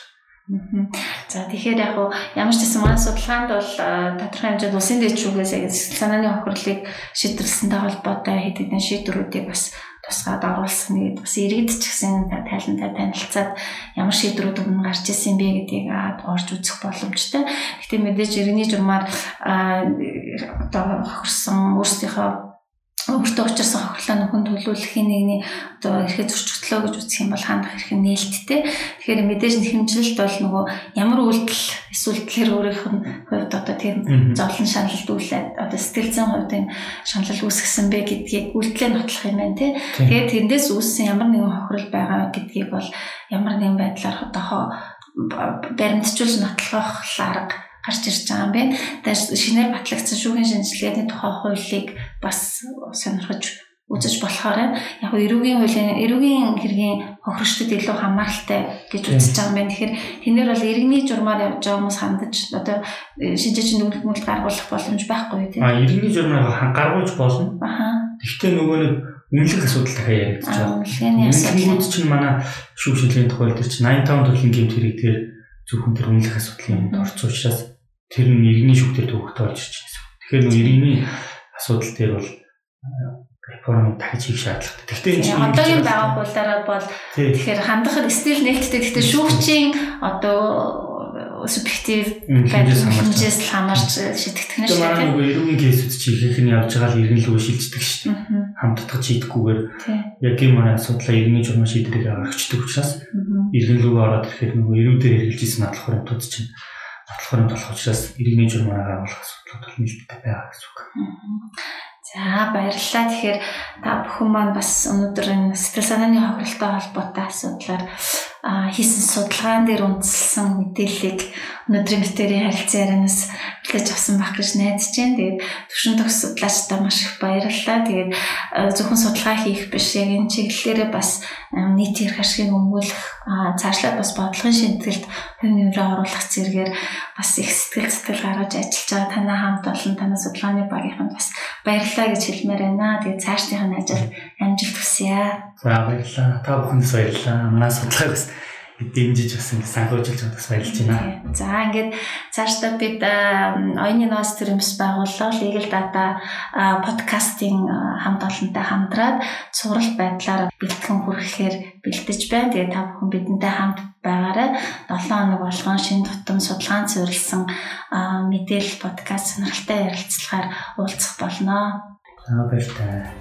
байгаа. За тэгэхээр яг уу ямар ч гэсэн манай судалгаанд бол тодорхой хэмжээнд улсын дэвшүүгээс санааны хохирлыг шийдвэрлсэнтэй холбоотой хэд хэдэн шийдвэрүүдийг бас тусгаад оруулсан гэдэг бас иргэд ч гэсэн тайлантай танилцаад ямар шийдвэрүүд өмнө гарч ирсэн бэ гэдгийг орж үзэх боломжтой. Гэхдээ мэдээж иргэний журмаар одоо хохирсон өөрсдийнхөө өөртөө учирсан хохирлоо нөхөн төлөвлөхийн нэгний одоо ихэд зөрчигдлөө гэж үзэх юм бол хандах хэрэг нээлттэй. Тэгэхээр мэдээж хэмжилт бол нөгөө ямар үйлдэл эсвэл тэр өөрийнх нь хувьд одоо тийм зовлон шаналлдүүлээд одоо сэтгэл зүйн хувьд юм шанал үүсгэсэн бэ гэдгийг үйлдэлээ нотлох юм байна тий. Тэгээд тэндээс үүссэн ямар нэгэн хохирол байгаа гэдгийг бол ямар нэгэн байдлаар одоо баримтжуулж нотлох арга гарч ирж байгаа юм байна. Тэгээд шинээр батлагдсан шүүхийн шинжилгээний тухай хуулийг бас сонирхож үзэж болохоор яг эрүүгийн хуулийн эрүүгийн хэргийн хохирогчдод илүү хамааралтай гэж үзэж байгаа юм байна. Тэгэхээр тэндэр бол иргэний журмаар явж байгаа хүмүүс хандаж одоо э, шинжээч нүгэлт гаргуулах боломж байхгүй тийм. А иргэний журмаар гаргуулж болно. Аха. Гэхдээ нөгөө нэг үнэлэх асуудал дахиад яригдчих. Үнэлгээний асуудал чинь манай шүүх шинжилгээний тухай дээр чинь 85 төрлийн гэмт хэрэг дээр зөвхөн тэр үнэлэх асуудлын орц учраас тэр нь иргэний шүгтэр төвөгтэй болж ирж байна. Тэгэхээр нөө иргэний асуудал дээр бол реформ дахиж хийх шаардлагатай. Гэхдээ энэ чинь одоогийн байгаа хуулиараа бол тэгэхээр хандах стил нээлттэй. Гэхдээ шүүгчийн одоо субъектив байдлаас хамаарч шийдэгдэх нь шүү дээ. Тийм нөгөө эрүүгийн кейсүүд чи ихэнх нь явж байгаа л иргэн лөө шилждэг шүү дээ. Хамтдах шийдэхгүйгээр яг юм асуудлаа иргэний журмаа шийдэрэг аврагчдаг учраас иргэн лөө ороод ирэхэд нөгөө эрүүдээр хэрэгжилж исэн надлах хуримтууд чинь хуримт болох учраас иргэний журмаа агуулах асуудлууд бол нэлээд байгаа гэсэн үг. За баярлалаа. Тэгэхээр та бүхэн маань бас өнөөдөр энэ сэтгэл санааны хохиролтой холбоотой асуудлаар хийсэн судалгаан дээр үндэслэн мэдээллийг өнөөдрийн битэрийн харилцан ярианаас бэлдэж авсан байх гэж найдаж байна. Тэгээд төвшин төгс судлаачдаа маш их баярлалаа. Тэгээд зөвхөн судалгаа хийх биш яг энэ чиглэлээрээ бас нийт эрх ашгийг өмгөөлөх цаашлаад бас бодлогын шинжилгэлд хувь нэмрээ оруулах зэрэгээр бас их сэтгэл зүтгэл гаргаж ажиллаж байгаа танаа хамт олон танаа судалгааны багийнханд бас баярлалаа гэж хэлмээр байна. Тэгээд цаашдынхаа ажилд амжилт хүсье. За баярлалаа. Та бүхэндээ баярлалаа. Манай судалгааг дэмжиж бас ингэ санхүүжилж чадах баярлж байна. За ингээд цаашдаа бид оюуны ноос төрөмс байгууллаа Legal Data подкастын хамт олонтой хамтраад цуврал байдлаар бэлтгэн хүрэхээр бэлдэж байна. Тэгээ та бүхэн бидэнтэй хамт байгаарай. 7 хоног болгон шин тутам судалгаан зөвөрлсөн мэдээлэл подкаст сонирхолтой ярилцлагаар уулзах болно. За баярлалаа.